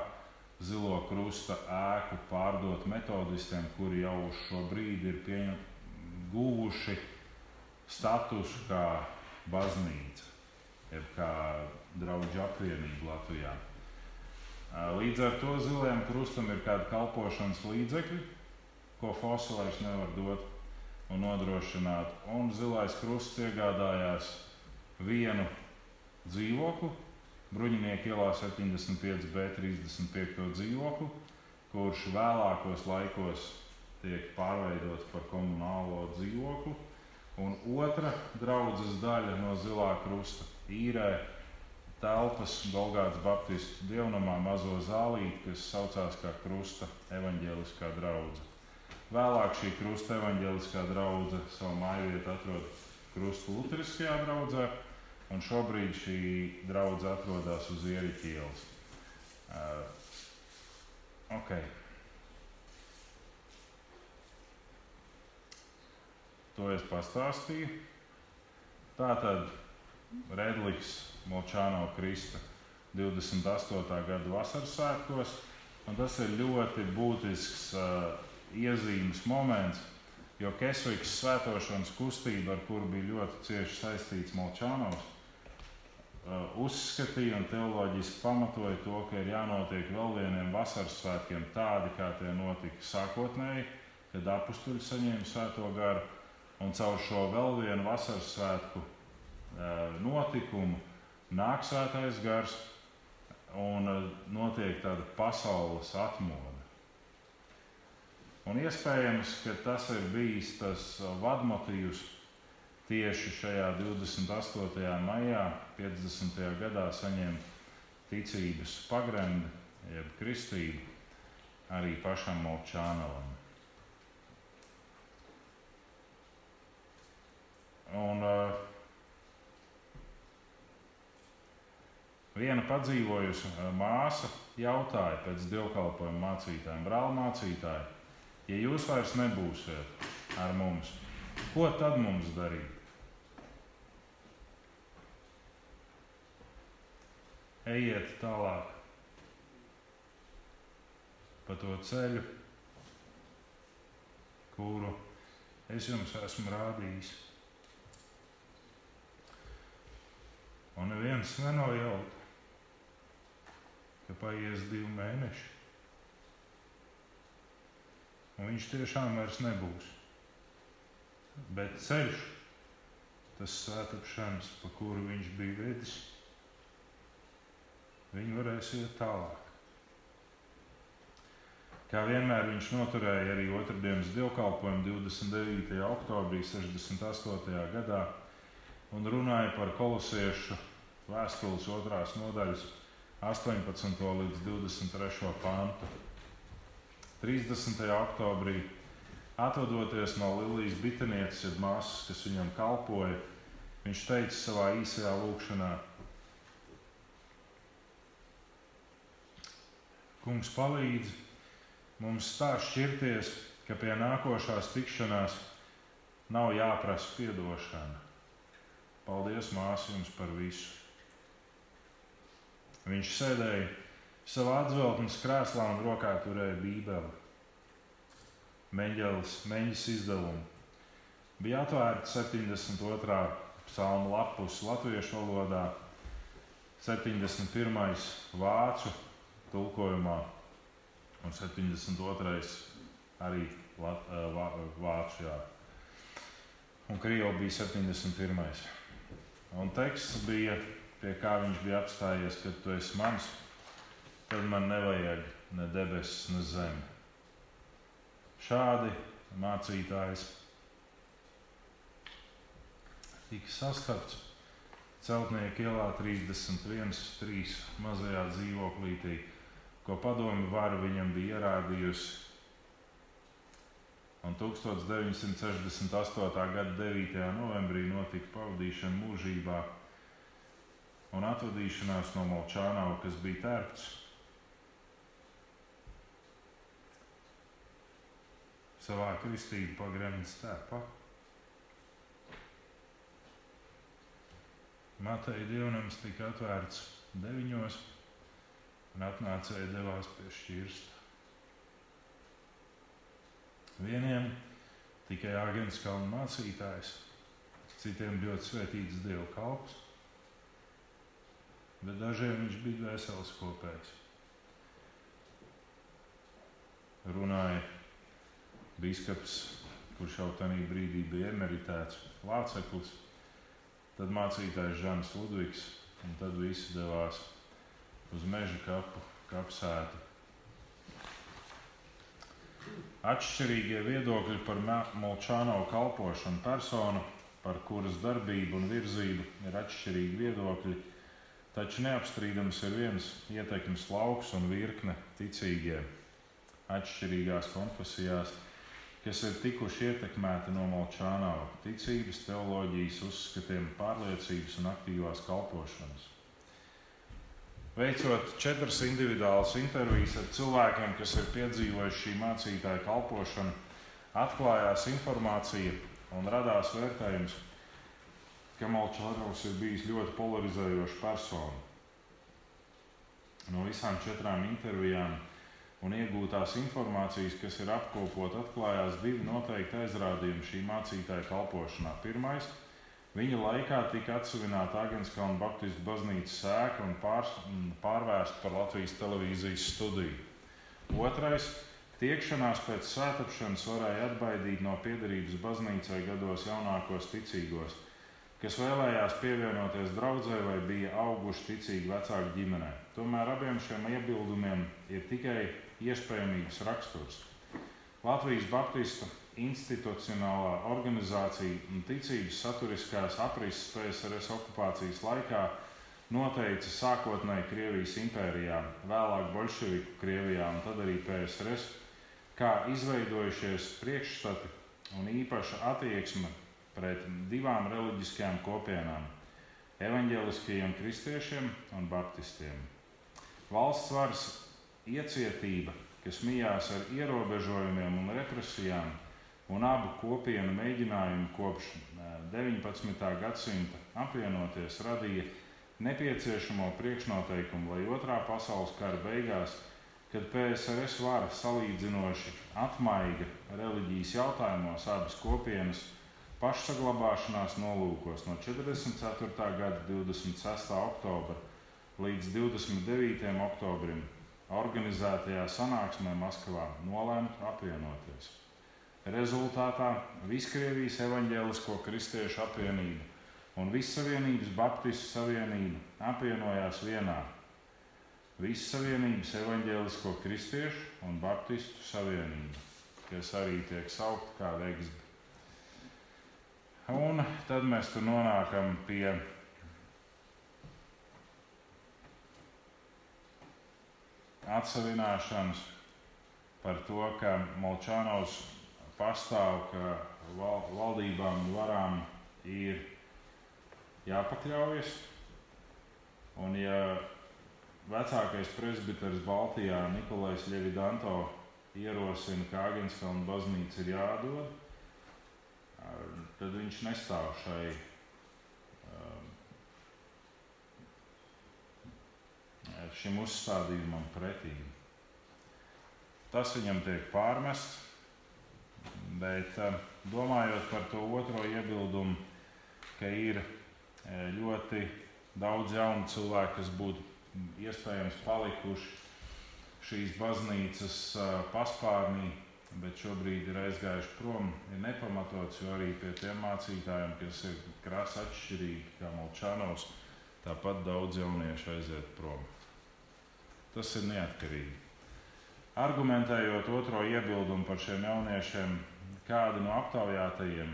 zilo krusta ēku pārdot metodistiem, kuri jau uz šo brīdi ir pieņem, guvuši statusu kā baznīca, jeb kā draugu apvienība Latvijā. Līdz ar to zilajam krustam ir kāda kalpošanas līdzekļi, ko fosilēs nevar dot un nodrošināt. Un Zilais krusts iegādājās vienu dzīvokli, Bruņinieku ielā 75B 35. dzīvokli, kurš vēlākos laikos tiek pārveidots par komunālo dzīvokli. Un otra draudzes daļa no Zilā krusta īrē telpas Golgāts Baptistu dievnamā mazo zālīti, kas saucās kā Krusta evaņģēliskā draudzene. Vēlāk šī krusta evaņģēliskā draudzene savu māju vietu atrod Krusta Lutheriskajā draudzē, un šobrīd šī draudzene atrodas uz Ieriķa ielas. Uh, okay. To es pastāstīju. Tā tad Redliks Molčāno Krista 28. gada vasaras svētkos, tas ir ļoti būtisks uh, iezīmes moments, jo Kesvikas svētošanas kustība, ar kuru bija ļoti cieši saistīts Molčānovs, uzskatīja un teoloģiski pamatoja to, ka ir jānotiek vēl vieniem vasaras svētkiem tādi, kā tie notika sākotnēji, kad apstuļi saņēma svēto garu, un caur šo vēl vienu vasaras svētku uh, notikumu nāk svētais gars un uh, notiek tāda pasaules atmoda. Un iespējams, ka tas ir bijis tas vadmotīvs tieši šajā 28. maijā, 50. gadā saņemt ticības pagrendi, jeb kristību arī pašam Molčānovam. Un, uh, viena padzīvojusi uh, māsa jautāja pēc dievkalpojuma mācītājiem, brāl mācītāji, ja jūs vairs nebūsiet ar mums, ko tad mums darīt? Ejiet tālāk pa to ceļu, kuru es jums esmu rādījis. Un neviens nenojaut, ka paies divi mēneši un viņš tiešām vairs nebūs. Bet ceļš, tas svētāpšanas, pa kuru viņš bija vedis, viņi varēs iet tālāk. Kā vienmēr viņš noturēja arī otrdienas dievkalpojumu 29. oktobrī 68. gadā, un runāja par kolosiešu vēstules otrās nodaļas 18. līdz 23. pantu. 30. oktobrī, atvadoties no Lilijas bitenieces, jeb māsas, kas viņam kalpoja, viņš teica savā īsajā lūkšanā: Kungs palīdz mums tā šķirties, ka pie nākošās tikšanās nav jāprasa atdošana. Paldies, māsa, jums par visu! Viņš sēdēja savā atzeltnes krēslā un rokā turēja Bībeli. Meņģelis, meņģis izdevumu. Bija atvērta 72. psalma lapus latviešu valodā, 71. vācu tulkojumā un 72. arī lat, vā, vācu. Jā. Un krievu bija 71. Un teksts bija pie kā viņš bija apstājies, kad tu esi mans, tad man nevajag ne debesis, ne zemi. Šādi mācītājs tika sastapts Celtnieka ielā 31, 3 mazajā dzīvoklītī, ko padomju vara viņam bija ierādījusi. Un 1968. gada 9. novembrī notika pavadīšana mūžībā un atvadīšanās no Molčānava, kas bija tērpts. Savā kristību pagrēmjas tērpā. Mateja dievnams tika atvērts deviņos, un atnācēji devās pie šķirsta. Vieniem tikai Āgens kalna mācītājs, citiem ļoti svētīts dievu kalps bet dažiem viņš bija vesels kopējs. Runāja biskups, kurš jau tajā brīdī bija emeritēts lāceklis, tad mācītājs Žants Ludvigs, un tad visi devās uz meža kapu, kapsētu. Atšķirīgie viedokļi par Molčāno kalpošanu personu, par kuras darbību un virzību ir atšķirīgi viedokļi Taču neapstrīdams ir viens ietekmes lauks un virkne ticīgie atšķirīgās konfesijās, kas ir tikuši ietekmēti no Molčānava ticības, teoloģijas, uzskatiem, pārliecības un aktīvās kalpošanas. Veicot četras individuālas intervijas ar cilvēkiem, kas ir piedzīvojuši šī mācītāja kalpošanu, atklājās informācija un radās vērtējums, Kemāls Čārlis ir bijis ļoti polarizējošs persona. No visām četrām intervijām un iegūtās informācijas, kas ir apkopot, atklājās divi noteikti aizrādījumi šī mācītāja kalpošanā. Pirmais - viņa laikā tika atsevināta Agenskalna Baptistu baznīcas sēka un pār, pārvērsta par Latvijas televīzijas studiju. Otrais - tiekšanās pēc svētapšanas varēja atbaidīt no piederības baznīcai gados jaunākos ticīgos kas vēlējās pievienoties draudzē vai bija auguši ticīgi vecāku ģimenē. Tomēr abiem šiem iebildumiem ir tikai iespējamības raksturs. Latvijas Baptistu institucionālā organizācija un ticības saturiskās aprises PSRS okupācijas laikā noteica sākotnēji Krievijas impērijā, vēlāk Bolševiku Krievijā un tad arī PSRS, kā izveidojušies priekšstati un īpaša attieksme pret divām reliģiskajām kopienām - evaņģēliskajiem kristiešiem un baptistiem. Valsts varas iecietība, kas mijās ar ierobežojumiem un represijām, un abu kopienu mēģinājumu kopš 19. gadsimta apvienoties, radīja nepieciešamo priekšnoteikumu, lai otrā pasaules kara beigās, kad PSRS vara salīdzinoši atmaiga reliģijas jautājumos abas kopienas pašsaglabāšanās nolūkos no 44. gada 26. oktobra līdz 29. oktobrim organizētajā sanāksmē Maskavā nolēma apvienoties. Rezultātā Viskrievijas evaņģēlisko kristiešu apvienība un Vissavienības Baptistu savienība apvienojās vienā. Vissavienības evaņģēlisko kristiešu un Baptistu savienība, kas arī tiek saukta kā Vegsbi. Un tad mēs tur nonākam pie atsevināšanas par to, ka Molčānos pastāv, ka val, valdībām un varām ir jāpakļaujas. Un ja vecākais presbiteris Baltijā Nikolais Ļevidanto ierosina, ka Agenskalna baznīca ir jādod, tad viņš nestāv šai šim uzstādījumam pretī. Tas viņam tiek pārmests, bet domājot par to otro iebildumu, ka ir ļoti daudz jaunu cilvēku, kas būtu iespējams palikuši šīs baznīcas paspārnī, bet šobrīd ir aizgājuši prom, ir nepamatots, jo arī pie tiem mācītājiem, kas ir krasi atšķirīgi, kā Molčānos, tāpat daudz jauniešu aiziet prom. Tas ir neatkarīgi. Argumentējot otro iebildumu par šiem jauniešiem, kādi no aptaujātajiem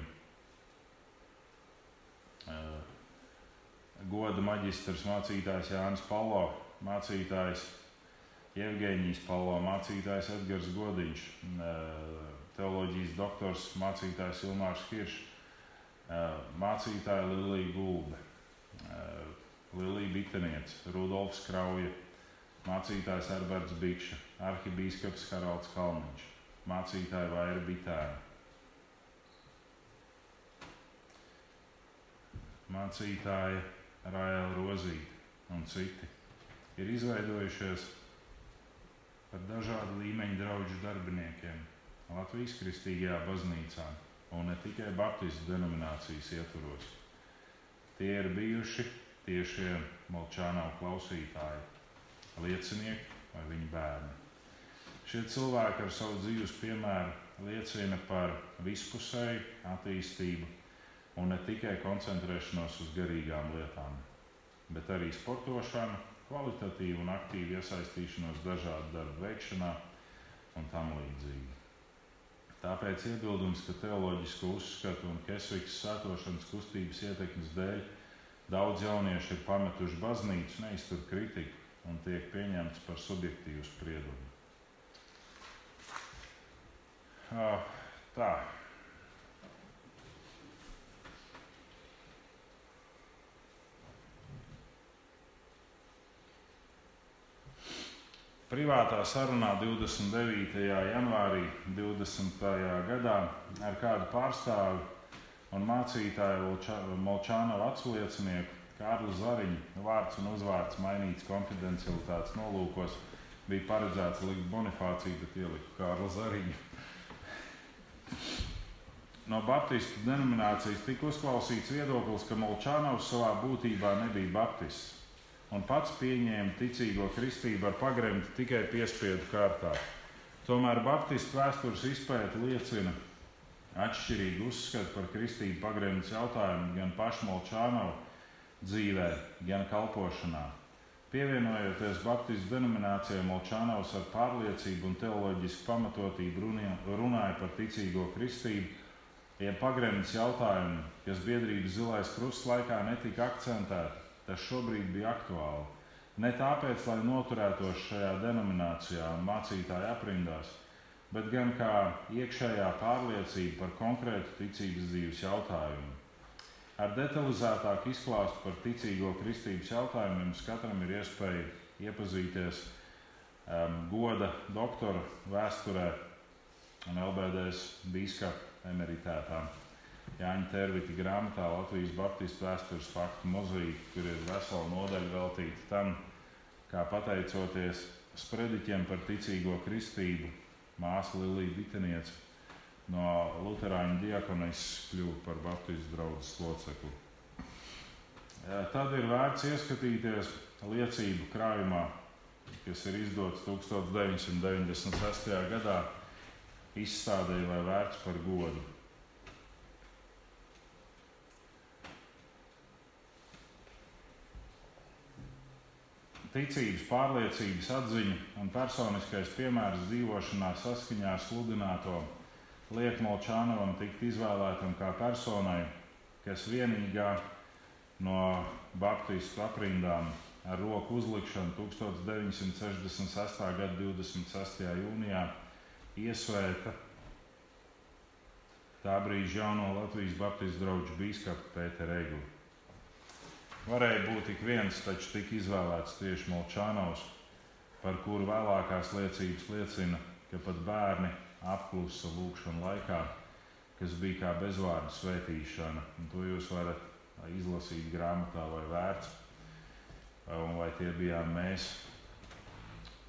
goda maģistrs mācītājs Jānis Palo, mācītājs Jevģīnijas Palo, mācītājs Edgars Godiņš, teoloģijas doktors, mācītājs Ilmārs Kiršs, mācītāja Lilija Gulbe, Lilija Bitenieca, Rudolfs Krauja, mācītājs Herberts Bikša, arhibīskaps Haralds Kalniņš, mācītāja Vaira Bitēna, mācītāja Raēla Rozīta un citi ir izveidojušies par dažādu līmeņu draugu darbiniekiem Latvijas Kristīgajā baznīcā un ne tikai Baptistu denominācijas ietvaros. Tie ir bijuši tiešie Molčānau klausītāji, liecinieki vai viņu bērni. Šie cilvēki ar savu dzīves piemēru liecina par vispusēju attīstību un ne tikai koncentrēšanos uz garīgām lietām, bet arī sportošanu, kvalitatīvu un aktīvu iesaistīšanos dažādu darbu veikšanā un tam līdzīgi. Tāpēc iebildums, ka teoloģisko uzskatu un kesvikas sētošanas kustības ietekmes dēļ daudz jauniešu ir pametuši baznīcu, neiztur kritiku un tiek pieņemts par subjektīvu spriedumu. Tā. Privātā sarunā 29. janvārī 20. gadā ar kādu pārstāvi un mācītāju Molčānu atsliecinieku Kārlu Zariņu vārds un uzvārds mainīts konfidencialitātes nolūkos. Bija paredzēts likt Bonifāciju, bet ieliku Kārlu Zariņu. No Baptistu denominācijas tika uzklausīts viedoklis, ka Molčānovs savā būtībā nebija Baptists un pats pieņēma ticīgo kristību ar pagremti tikai piespiedu kārtā. Tomēr Baptistu vēstures izpēta liecina atšķirīgu uzskatu par kristību pagremtes jautājumu gan pašmolčānovu dzīvē, gan kalpošanā. Pievienojoties Baptistu denominācijai, Molčānaus ar pārliecību un teoloģisku pamatotību runāja par ticīgo kristību, ja pagremdes jautājumu, kas biedrības zilais krusts laikā netika akcentēti, tas šobrīd bija aktuāli. Ne tāpēc, lai noturētos šajā denominācijā un mācītāju aprindās, bet gan kā iekšējā pārliecība par konkrētu ticības dzīves jautājumu. Ar detalizētāku izklāstu par ticīgo kristības jautājumiem katram ir iespēja iepazīties um, goda doktora vēsturē un LBDS biskupa emeritētām. Jāņa Tervita grāmatā Latvijas Baptistu vēstures faktu mozaīka, kur ir vesela nodaļa veltīta tam, kā pateicoties sprediķiem par ticīgo kristību, māsa Lilija Biteniece no Lutāņu diakonis kļuva par Baptistu draugu locekli. Tad ir vērts ieskatīties liecību krājumā, kas ir izdots 1996. gadā, izstādē vai vērts par godu. ticības, pārliecības atziņa un personiskais piemērs dzīvošanā saskaņā ar sludināto liek Molčānovam tikt izvēlētam kā personai, kas vienīgā no Baptistu aprindām ar roku uzlikšanu 1966. gada 26. jūnijā iesvēta tā brīža jauno Latvijas Baptistu draugu biskupu Pēteru Eglu. Varēja būt tik viens, taču tika izvēlēts tieši Molčānaus, par kuru vēlākās liecības liecina, ka pat bērni apklusa lūkšanu laikā, kas bija kā bezvārdu svētīšana. Un to jūs varat izlasīt grāmatā vai vērts un vai tie bijām mēs.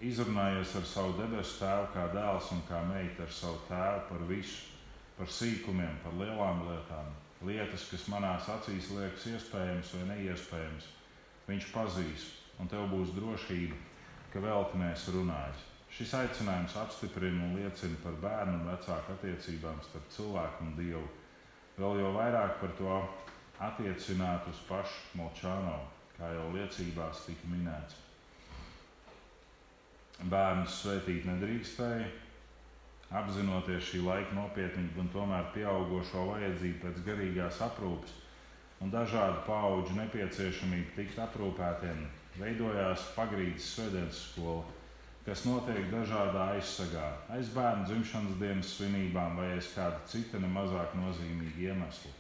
Izrunājies ar savu debesu tēvu, kā dēls un kā meita ar savu tēvu par visu, par sīkumiem, par lielām lietām. Lietas, kas manās acīs liekas iespējamas vai neiespējamas, viņš pazīs, un tev būs drošība, ka velti mēs runājam. Šis aicinājums apstiprina un liecina par bērnu un vecāku attiecībām starp cilvēku un dievu. Vēl jau vairāk par to attiecināt uz pašu Molčānovu kā jau liecībās tika minēts. Bērnus svētīt nedrīkstēja, apzinoties šī laika nopietnību un tomēr pieaugušo vajadzību pēc garīgās aprūpes un dažādu pauģu nepieciešamību tikt aprūpētiem, veidojās pagrīdes svētdienas skola, kas notiek dažādā aizsargā, aiz bērnu dzimšanas dienas svinībām vai aiz kāda cita nemazāk nozīmīga iemesla.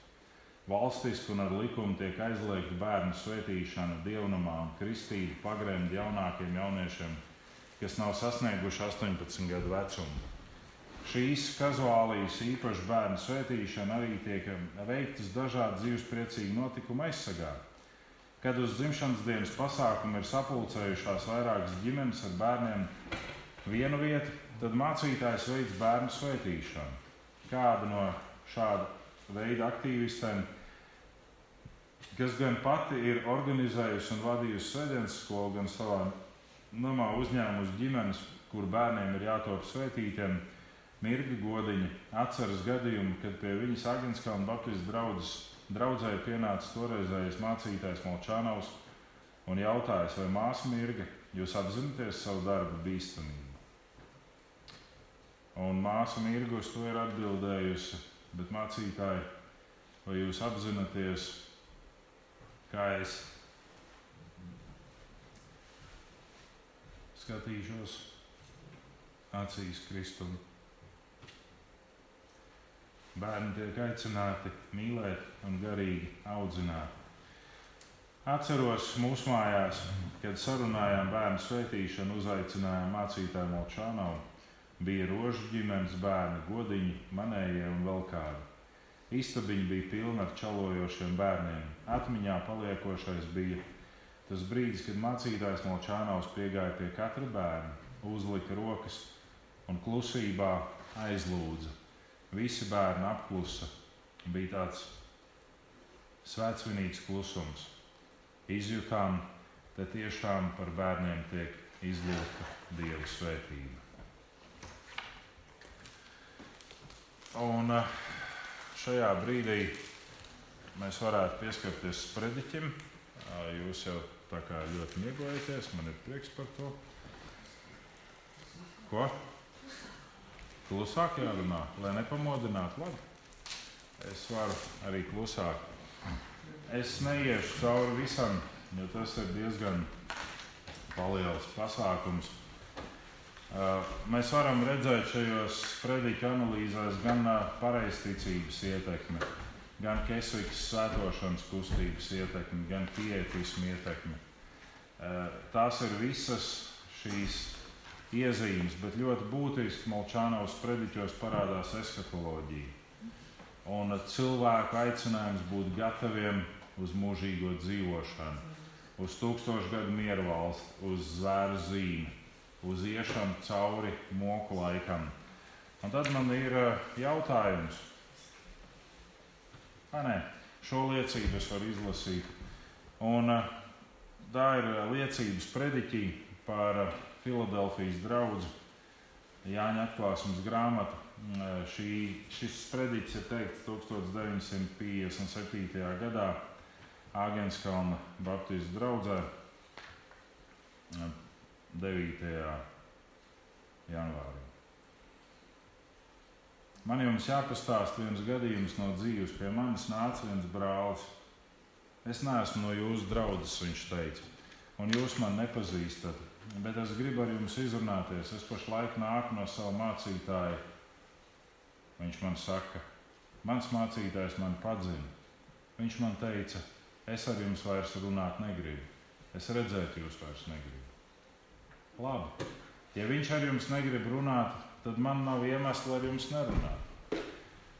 Valstiski un ar likumu tiek aizliegta bērnu svētīšana dievnamā un kristība pagrēmta jaunākiem jauniešiem, kas nav sasnieguši 18 gadu vecumu. Šīs kazuālijas īpaši bērnu svētīšana arī tiek veiktas dažādu dzīves priecīgu notikumu aizsargā. Kad uz dzimšanas dienas pasākumu ir sapulcējušās vairākas ģimenes ar bērniem vienu vietu, tad mācītājs veids bērnu svētīšanu. Kāda no šāda veida aktīvistiem kas gan pati ir organizējusi un vadījusi svētdienas skolu, gan savā namā uzņēmusi ģimenes, kur bērniem ir jātop svētītiem. Mirga godiņa atceras gadījumu, kad pie viņas Agenskalna Baptistu draudzes draudzē pienāca toreizējais mācītājs Molčānaus un jautājis, vai māsa Mirga, jūs apzināties savu darbu bīstamību? Un māsa Mirga uz to ir atbildējusi, bet mācītāji, vai jūs apzināties kā es skatīšos acīs Kristumu. Bērni tiek aicināti mīlēt un garīgi audzināt. Atceros mūsu mājās, kad sarunājām bērnu svētīšanu, uzaicinājām mācītāju Molčānavu. Bija rožu ģimenes bērni, godiņi, manējie un vēl kādi. Istabiņa bija pilna ar čalojošiem bērniem. Atmiņā paliekošais bija tas brīdis, kad mācītājs no Čānaus piegāja pie katra bērna, uzlika rokas un klusībā aizlūdza. Visi bērni apklusa. Bija tāds svētsvinīgs klusums. Izjutām, ka tiešām par bērniem tiek izlūgta Dieva svētība. Un, uh, šajā brīdī mēs varētu pieskarties sprediķim. Jūs jau tā kā ļoti miegojaties, man ir prieks par to. Ko? Klusāk jārunā, lai nepamodinātu. Labi. Es varu arī klusāk. Es neiešu cauri visam, jo tas ir diezgan liels pasākums. Uh, mēs varam redzēt šajos predikļu analīzēs gan uh, pareizticības ietekmi, gan kesvikas svētošanas kustības ietekmi, gan pietismu ietekmi. Uh, tās ir visas šīs iezīmes, bet ļoti būtiski Molčānaus prediķos parādās eskatoloģija. Un cilvēku aicinājums būt gataviem uz mūžīgo dzīvošanu, uz tūkstošu gadu mieru valsti, uz zvēru zīmi uz iešanu cauri moku laikam. Un tad man ir eh, jautājums. A, nē, šo liecību es varu izlasīt. Un, eh, tā ir eh, liecības prediķī par Filadelfijas draugu Jāņa atklāsmes grāmatu. Mm, šī, šis sprediķis ir teikts 1957. gadā Āgenskalna Baptistu draugā 9. janvārī. Man jums jāpastāst viens gadījums no dzīves. Pie manis nāca viens brālis. Es neesmu no jūsu draudzes, viņš teica, un jūs man nepazīstat. Bet es gribu ar jums izrunāties. Es pašlaik nāku no sava mācītāja. Viņš man saka, mans mācītājs man padzina. Viņš man teica, es ar jums vairs runāt negribu. Es redzēt jūs vairs negribu. Labi, ja viņš ar jums negrib runāt, tad man nav iemesla ar jums nerunāt.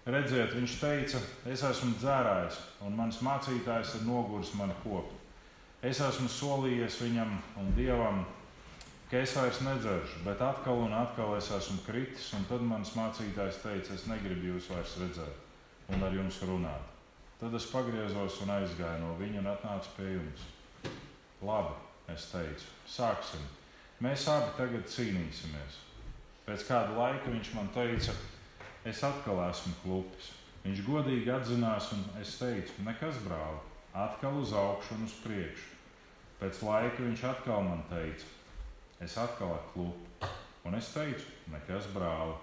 Redziet, viņš teica, es esmu dzērājis, un mans mācītājs ir noguris mani kopu. Es esmu solījies viņam un dievam, ka es vairs nedzeršu, bet atkal un atkal es esmu kritis, un tad mans mācītājs teica, es negribu jūs vairs redzēt un ar jums runāt. Tad es pagriezos un aizgāju no viņa un atnācu pie jums. Labi, es teicu, sāksim. Mēs abi tagad cīnīsimies. Pēc kāda laika viņš man teica, es atkal esmu klupis. Viņš godīgi atzinās, un es teicu, nekas, brāl, atkal uz augšu un uz priekšu. Pēc laika viņš atkal man teica, es atkal klupis. Un es teicu, nekas, brāl,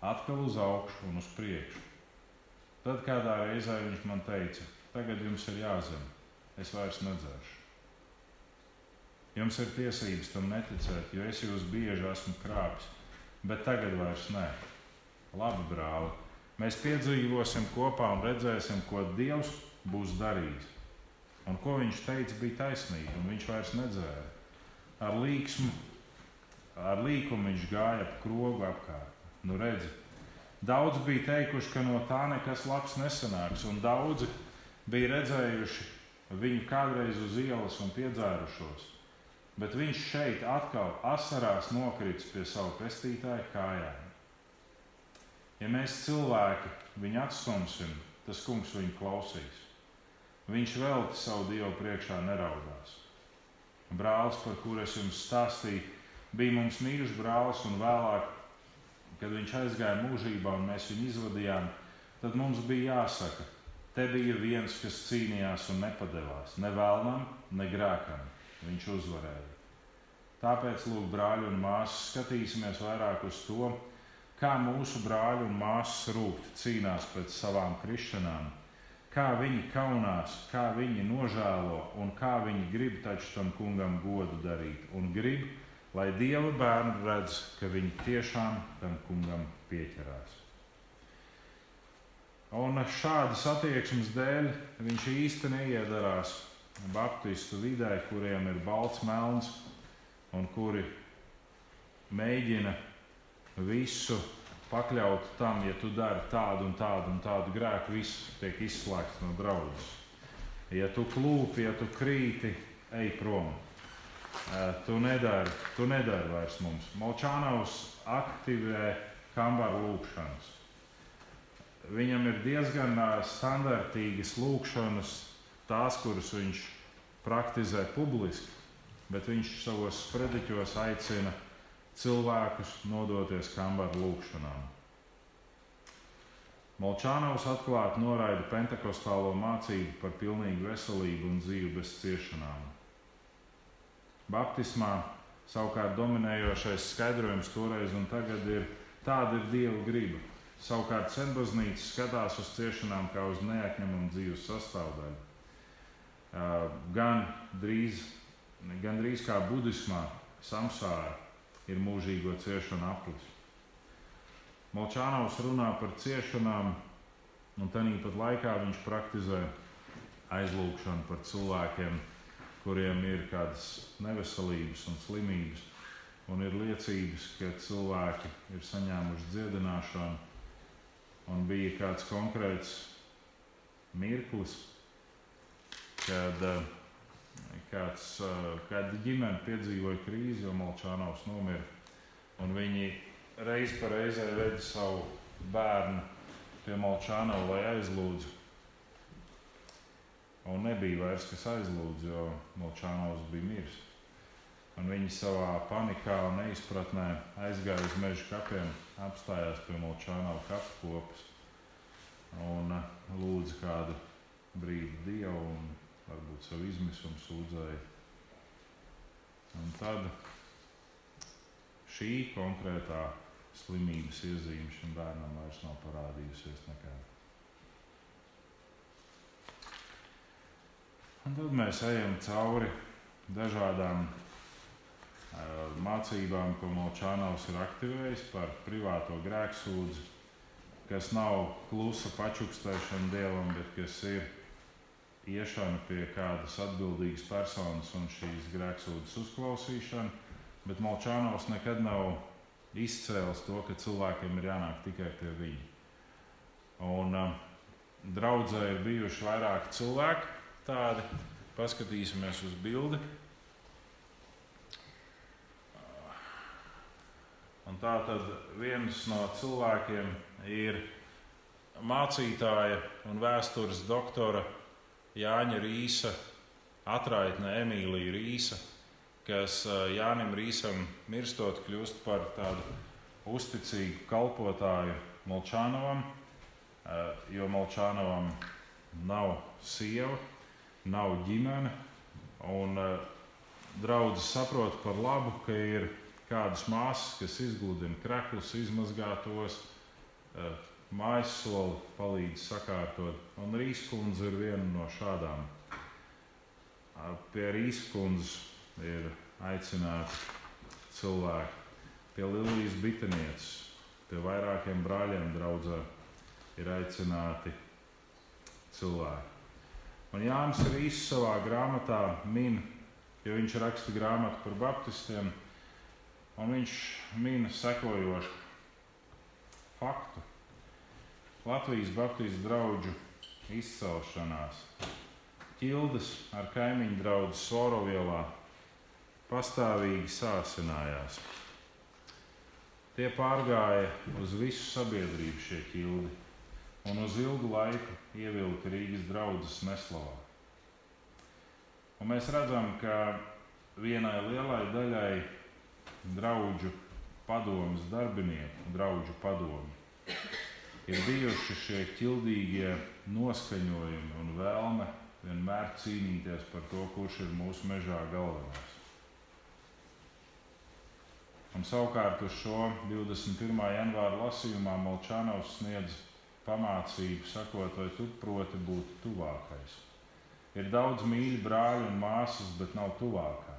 atkal uz augšu un uz priekšu. Tad kādā reizē viņš man teica, tagad jums ir jāzina, es vairs nedzeršu. Jums ir tiesības tam neticēt, jo es jūs bieži esmu krāpis bet tagad vairs nē. Labi, brāli, mēs piedzīvosim kopā un redzēsim, ko Dievs būs darījis. Un ko viņš teica, bija taisnība, un viņš vairs nedzēra. Ar līksmu, ar līkumu viņš gāja ap krogu apkārt. Nu, redzi, daudz bija teikuši, ka no tā nekas labs nesanāks, un daudzi bija redzējuši viņu kādreiz uz ielas un piedzērušos bet viņš šeit atkal asarās nokrits pie savu pestītāju kājām. Ja mēs cilvēki viņu atstumsim, tas kungs viņu klausīs. Viņš velti savu dievu priekšā neraudās. Brālis, par kuru es jums stāstīju, bija mums mīļš brālis, un vēlāk, kad viņš aizgāja mūžībā un mēs viņu izvadījām, tad mums bija jāsaka, te bija viens, kas cīnījās un nepadevās ne vēlnam, ne grēkam viņš uzvarēja. Tāpēc, lūk, brāļi un māsas, skatīsimies vairāk uz to, kā mūsu brāļi un māsas rūpīgi cīnās pēc savām krišanām, kā viņi kaunās, kā viņi nožēlo un kā viņi grib taču tam kungam godu darīt. Un grib, lai dieva bērni redz, ka viņi tiešām tam kungam pieķerās. Un šādas attieksmes dēļ viņš īsti neiedarās baptistu vidē, kuriem ir balts melns un kuri mēģina visu pakļaut tam, ja tu dari tādu un tādu un tādu grēku, viss tiek izslēgts no draudzes. Ja tu klūpi, ja tu krīti, ej prom. Tu nedari, tu nedari vairs mums. Molčānaus aktivē kambaru lūkšanas. Viņam ir diezgan standartīgas lūkšanas, tās, kuras viņš praktizē publiski, bet viņš savos sprediķos aicina cilvēkus nodoties kambaru lūgšanām. Molčānaus atklāti noraida pentekostālo mācību par pilnīgu veselību un dzīvi bez ciešanām. Baptismā savukārt dominējošais skaidrojums toreiz un tagad ir tāda ir Dieva griba. Savukārt senbaznīca skatās uz ciešanām kā uz neatņemamu dzīves sastāvdaļu gan drīz, gan drīz kā budismā, samsāra ir mūžīgo ciešanu aplis. Molčānaus runā par ciešanām, un tāpat laikā viņš praktizē aizlūgšanu par cilvēkiem, kuriem ir kādas neveselības un slimības, un ir liecības, ka cilvēki ir saņēmuši dziedināšanu, un bija kāds konkrēts mirklis, kad eh, kāds, eh, kāda ģimene piedzīvoja krīzi, jo Malčānaus nomira. Un viņi reiz pa reizē veda savu bērnu pie Malčānava, lai aizlūdzu. Un nebija vairs kas aizlūdz, jo Malčānaus bija miris. Un viņi savā panikā un neizpratnē aizgāja uz meža kapiem, apstājās pie Malčānava kapu kopas un eh, lūdza kādu brīdi Dievu. Un varbūt savu izmisumu sūdzēja. Un tad šī konkrētā slimības iezīme šim bērnam vairs nav parādījusies nekāda. Un tad mēs ejam cauri dažādām uh, mācībām, ko Molčānaus ir aktivējis par privāto grēksūdzi, kas nav klusa pačukstēšana dievam, bet kas ir iešana pie kādas atbildīgas personas un šīs grēksūdzes uzklausīšana. Bet Molčānaus nekad nav izcēlis to, ka cilvēkiem ir jānāk tikai pie viņa. Un uh, draudzē ir bijuši vairāki cilvēki tādi. Paskatīsimies uz bildi. Un tā tad viens no cilvēkiem ir mācītāja un vēstures doktora Jāņa Rīsa, atraitne Emīlija Rīsa, kas Jānim Rīsam mirstot kļūst par tādu uzticīgu kalpotāju Molčānovam, jo Molčānovam nav sieva, nav ģimene, un draudzes saprot par labu, ka ir kādas māsas, kas izgludina kreklus, izmazgātos, mājas soli palīdz sakārtot. Un Rīskundze ir viena no šādām. Pie Rīskundzes ir aicināti cilvēki, pie Lilijas bitenieces, pie vairākiem brāļiem draudzē ir aicināti cilvēki. Un Jānis Rīs savā grāmatā min, jo viņš raksta grāmatu par baptistiem, un viņš min sekojošu faktu Latvijas Baptistu draugu izcelšanās. Ķildes ar kaimiņu draugu Sorovielā pastāvīgi sāsinājās. Tie pārgāja uz visu sabiedrību šie ķildi un uz ilgu laiku ievilka Rīgas draugas neslavā. Un mēs redzam, ka vienai lielai daļai draugu padomus darbinieku, draugu padomu ir bijuši šie ķildīgie noskaņojumi un vēlme vienmēr cīnīties par to, kurš ir mūsu mežā galvenais. Un savukārt uz šo 21. janvāra lasījumā Molčānaus sniedz pamācību, sakot, vai tu proti būt tuvākais. Ir daudz mīļu brāļu un māsas, bet nav tuvākā.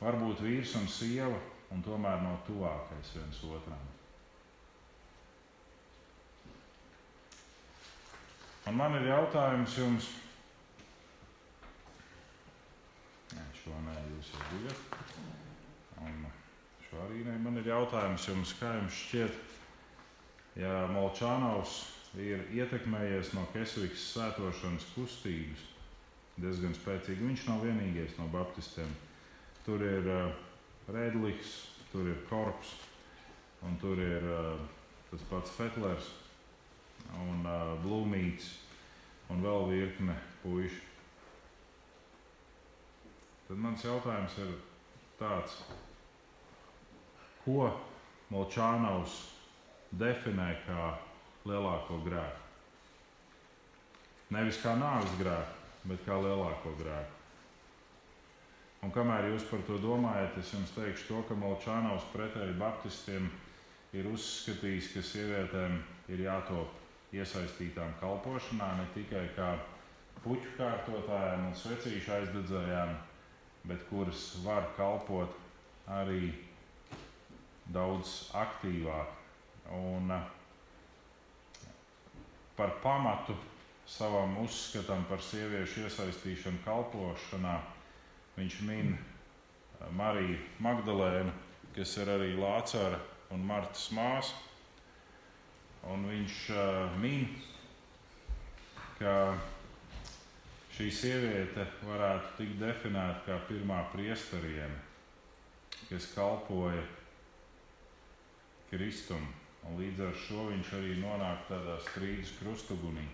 Varbūt vīrs un sieva, un tomēr nav tuvākais viens otram. Un man ir jautājums jums, Nē, šo nē, jūs jau bijat. Un šo arī nē, man ir jautājums jums, kā jums šķiet, ja Molčānaus ir ietekmējies no Kesvikas svētošanas kustības diezgan spēcīgi. Viņš nav vienīgais no baptistiem. Tur ir uh, Rēdlis, tur ir Korps un tur ir uh, tas pats Fetlers un uh, Blūmīts un vēl virkne puiši. Tad mans jautājums ir tāds, ko Molčānaus definē kā lielāko grēku? Nevis kā nāves grēku, bet kā lielāko grēku. Un kamēr jūs par to domājat, es jums teikšu to, ka Molčānaus pretēji baptistiem ir uzskatījis, ka sievietēm ir jātop iesaistītām kalpošanā, ne tikai kā puķu kārtotājām un svecīšu aizdedzējām, bet kuras var kalpot arī daudz aktīvāk. Un eh, par pamatu savam uzskatam par sieviešu iesaistīšanu kalpošanā viņš min eh, Mariju Magdalēnu, kas ir arī Lācara un Martas māsa Un viņš uh, min, ka šī sieviete varētu tikt definēta kā pirmā priesteriene, kas kalpoja Kristum. Un līdz ar šo viņš arī nonāk tādā strīdus krustugunī,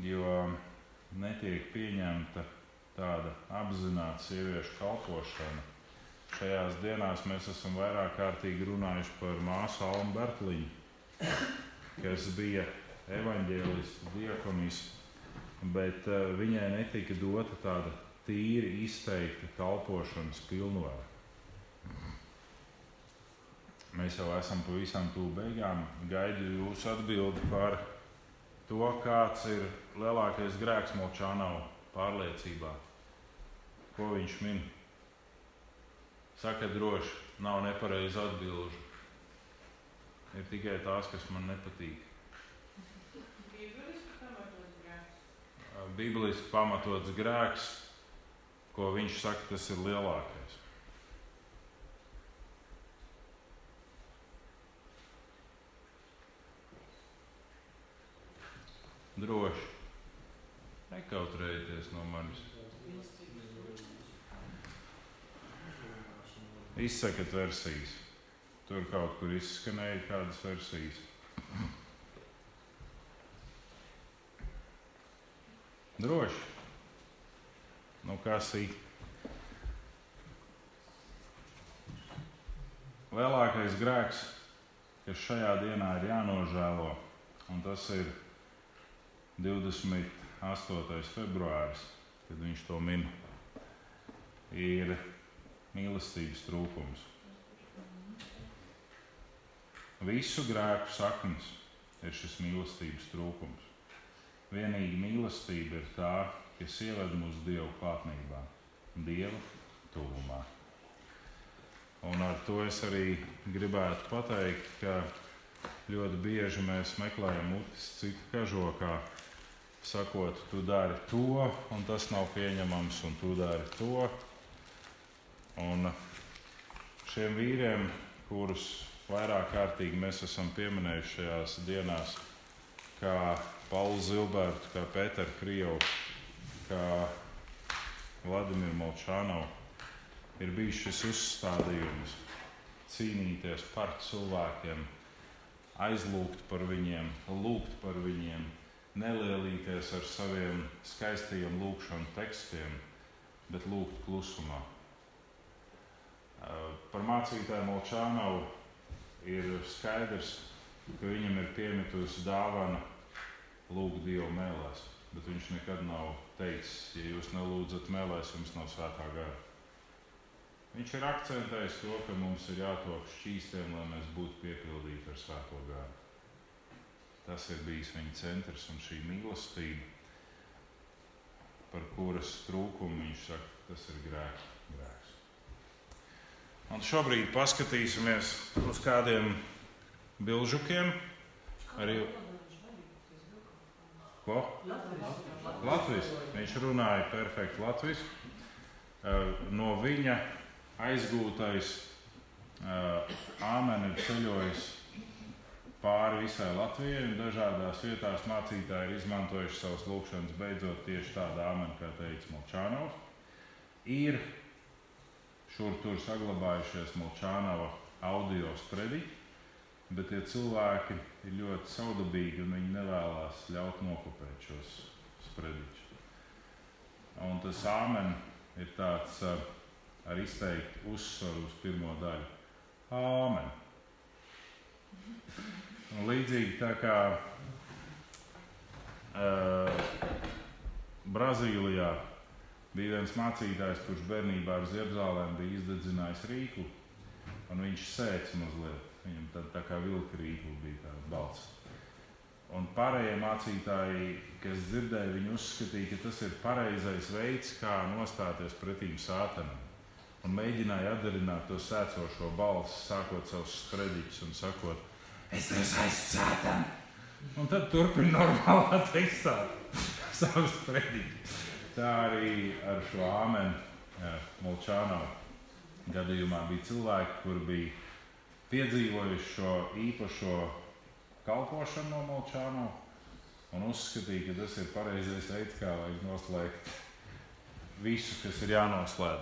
jo netiek pieņemta tāda apzināta sieviešu kalpošana. Šajās dienās mēs esam vairāk kārtīgi runājuši par māsu Almu Bertliņu kas bija evaņģēlists, diakonis, bet uh, viņai netika dota tāda tīri izteikta kalpošanas pilnvara. Mēs jau esam pavisam tuvu beigām. Gaidu jūsu atbildi par to, kāds ir lielākais grēks Molčānau pārliecībā. Ko viņš min? Saka droši, nav nepareizi atbilžu. Ir tikai tās, kas man nepatīk. Bībeliski pamatots grēks, ko viņš saka, tas ir lielākais. Droši. Nekautrējieties no manis. Izsakat versijas. Tur kaut kur izskanēja kādas versijas. Droši. Nu, kas ir? Lielākais grēks, kas šajā dienā ir jānožēlo, un tas ir 28. februāris, kad viņš to min, ir mīlestības trūkums. Visu grēku saknes ir šis mīlestības trūkums. Vienīgi mīlestība ir tā, kas ieved mūsu Dievu klātnībā, Dieva tuvumā. Un ar to es arī gribētu pateikt, ka ļoti bieži mēs meklējam mutis citu kažokā, sakot, tu dari to, un tas nav pieņemams, un tu dari to. Un šiem vīriem, kurus vairāk kārtīgi mēs esam pieminējuši šajās dienās, kā Paulu Zilbertu, kā Pēteru Krievu, kā Vladimiru Molčānovu, ir bijis šis uzstādījums cīnīties par cilvēkiem, aizlūgt par viņiem, lūgt par viņiem, nelielīties ar saviem skaistajiem lūgšanu tekstiem, bet lūgt klusumā. Par mācītāju Molčānovu ir skaidrs, ka viņam ir piemitusi dāvana lūgt Dievu mēlēs. Bet viņš nekad nav teicis, ja jūs nelūdzat mēlēs, jums nav svētā gara. Viņš ir akcentējis to, ka mums ir jātop šķīstiem, lai mēs būtu piepildīti ar svēto garu. Tas ir bijis viņa centrs un šī mīlestība, par kuras trūkumu viņš saka, tas ir grēks. grēks. Un šobrīd paskatīsimies uz kādiem bilžukiem. Arī Ko? Latvijas. Viņš runāja perfekti latvijas. No viņa aizgūtais āmeni ir ceļojis pāri visai Latvijai, un dažādās vietās mācītāji ir izmantojuši savus lūkšanas, beidzot tieši tādu āmeni, kā teica Molčānovs. Ir šur tur saglabājušies Molčānava audio sprediķi, bet tie cilvēki ir ļoti saudabīgi un viņi nevēlas ļaut nokopēt šos sprediķus. Un tas āmen ir tāds ar izteiktu uzsvaru uz pirmo daļu. Āmen. Un līdzīgi tā kā uh, Brazīlijā Bija viens mācītājs, kurš bērnībā ar ziepzālēm bija izdedzinājis rīklu, un viņš sēdz mazliet. Viņam tad tā kā vilka rīkla bija tāds balts. Un pārējie mācītāji, kas dzirdēja, viņi uzskatīja, ka tas ir pareizais veids, kā nostāties pretīm sātanam. Un mēģināja atdarināt to sēcošo balsi, sākot savus sprediķus un sakot, es esmu aizsātani. Un tad turpina normālā tekstā savus sprediķus. Tā arī ar šo āmenu Molčāno gadījumā bija cilvēki, kuri bija piedzīvojuši šo īpašo kalpošanu no Molčāno un uzskatīja, ka tas ir pareizais veids, kā lai noslēgt visu, kas ir jānoslēdz.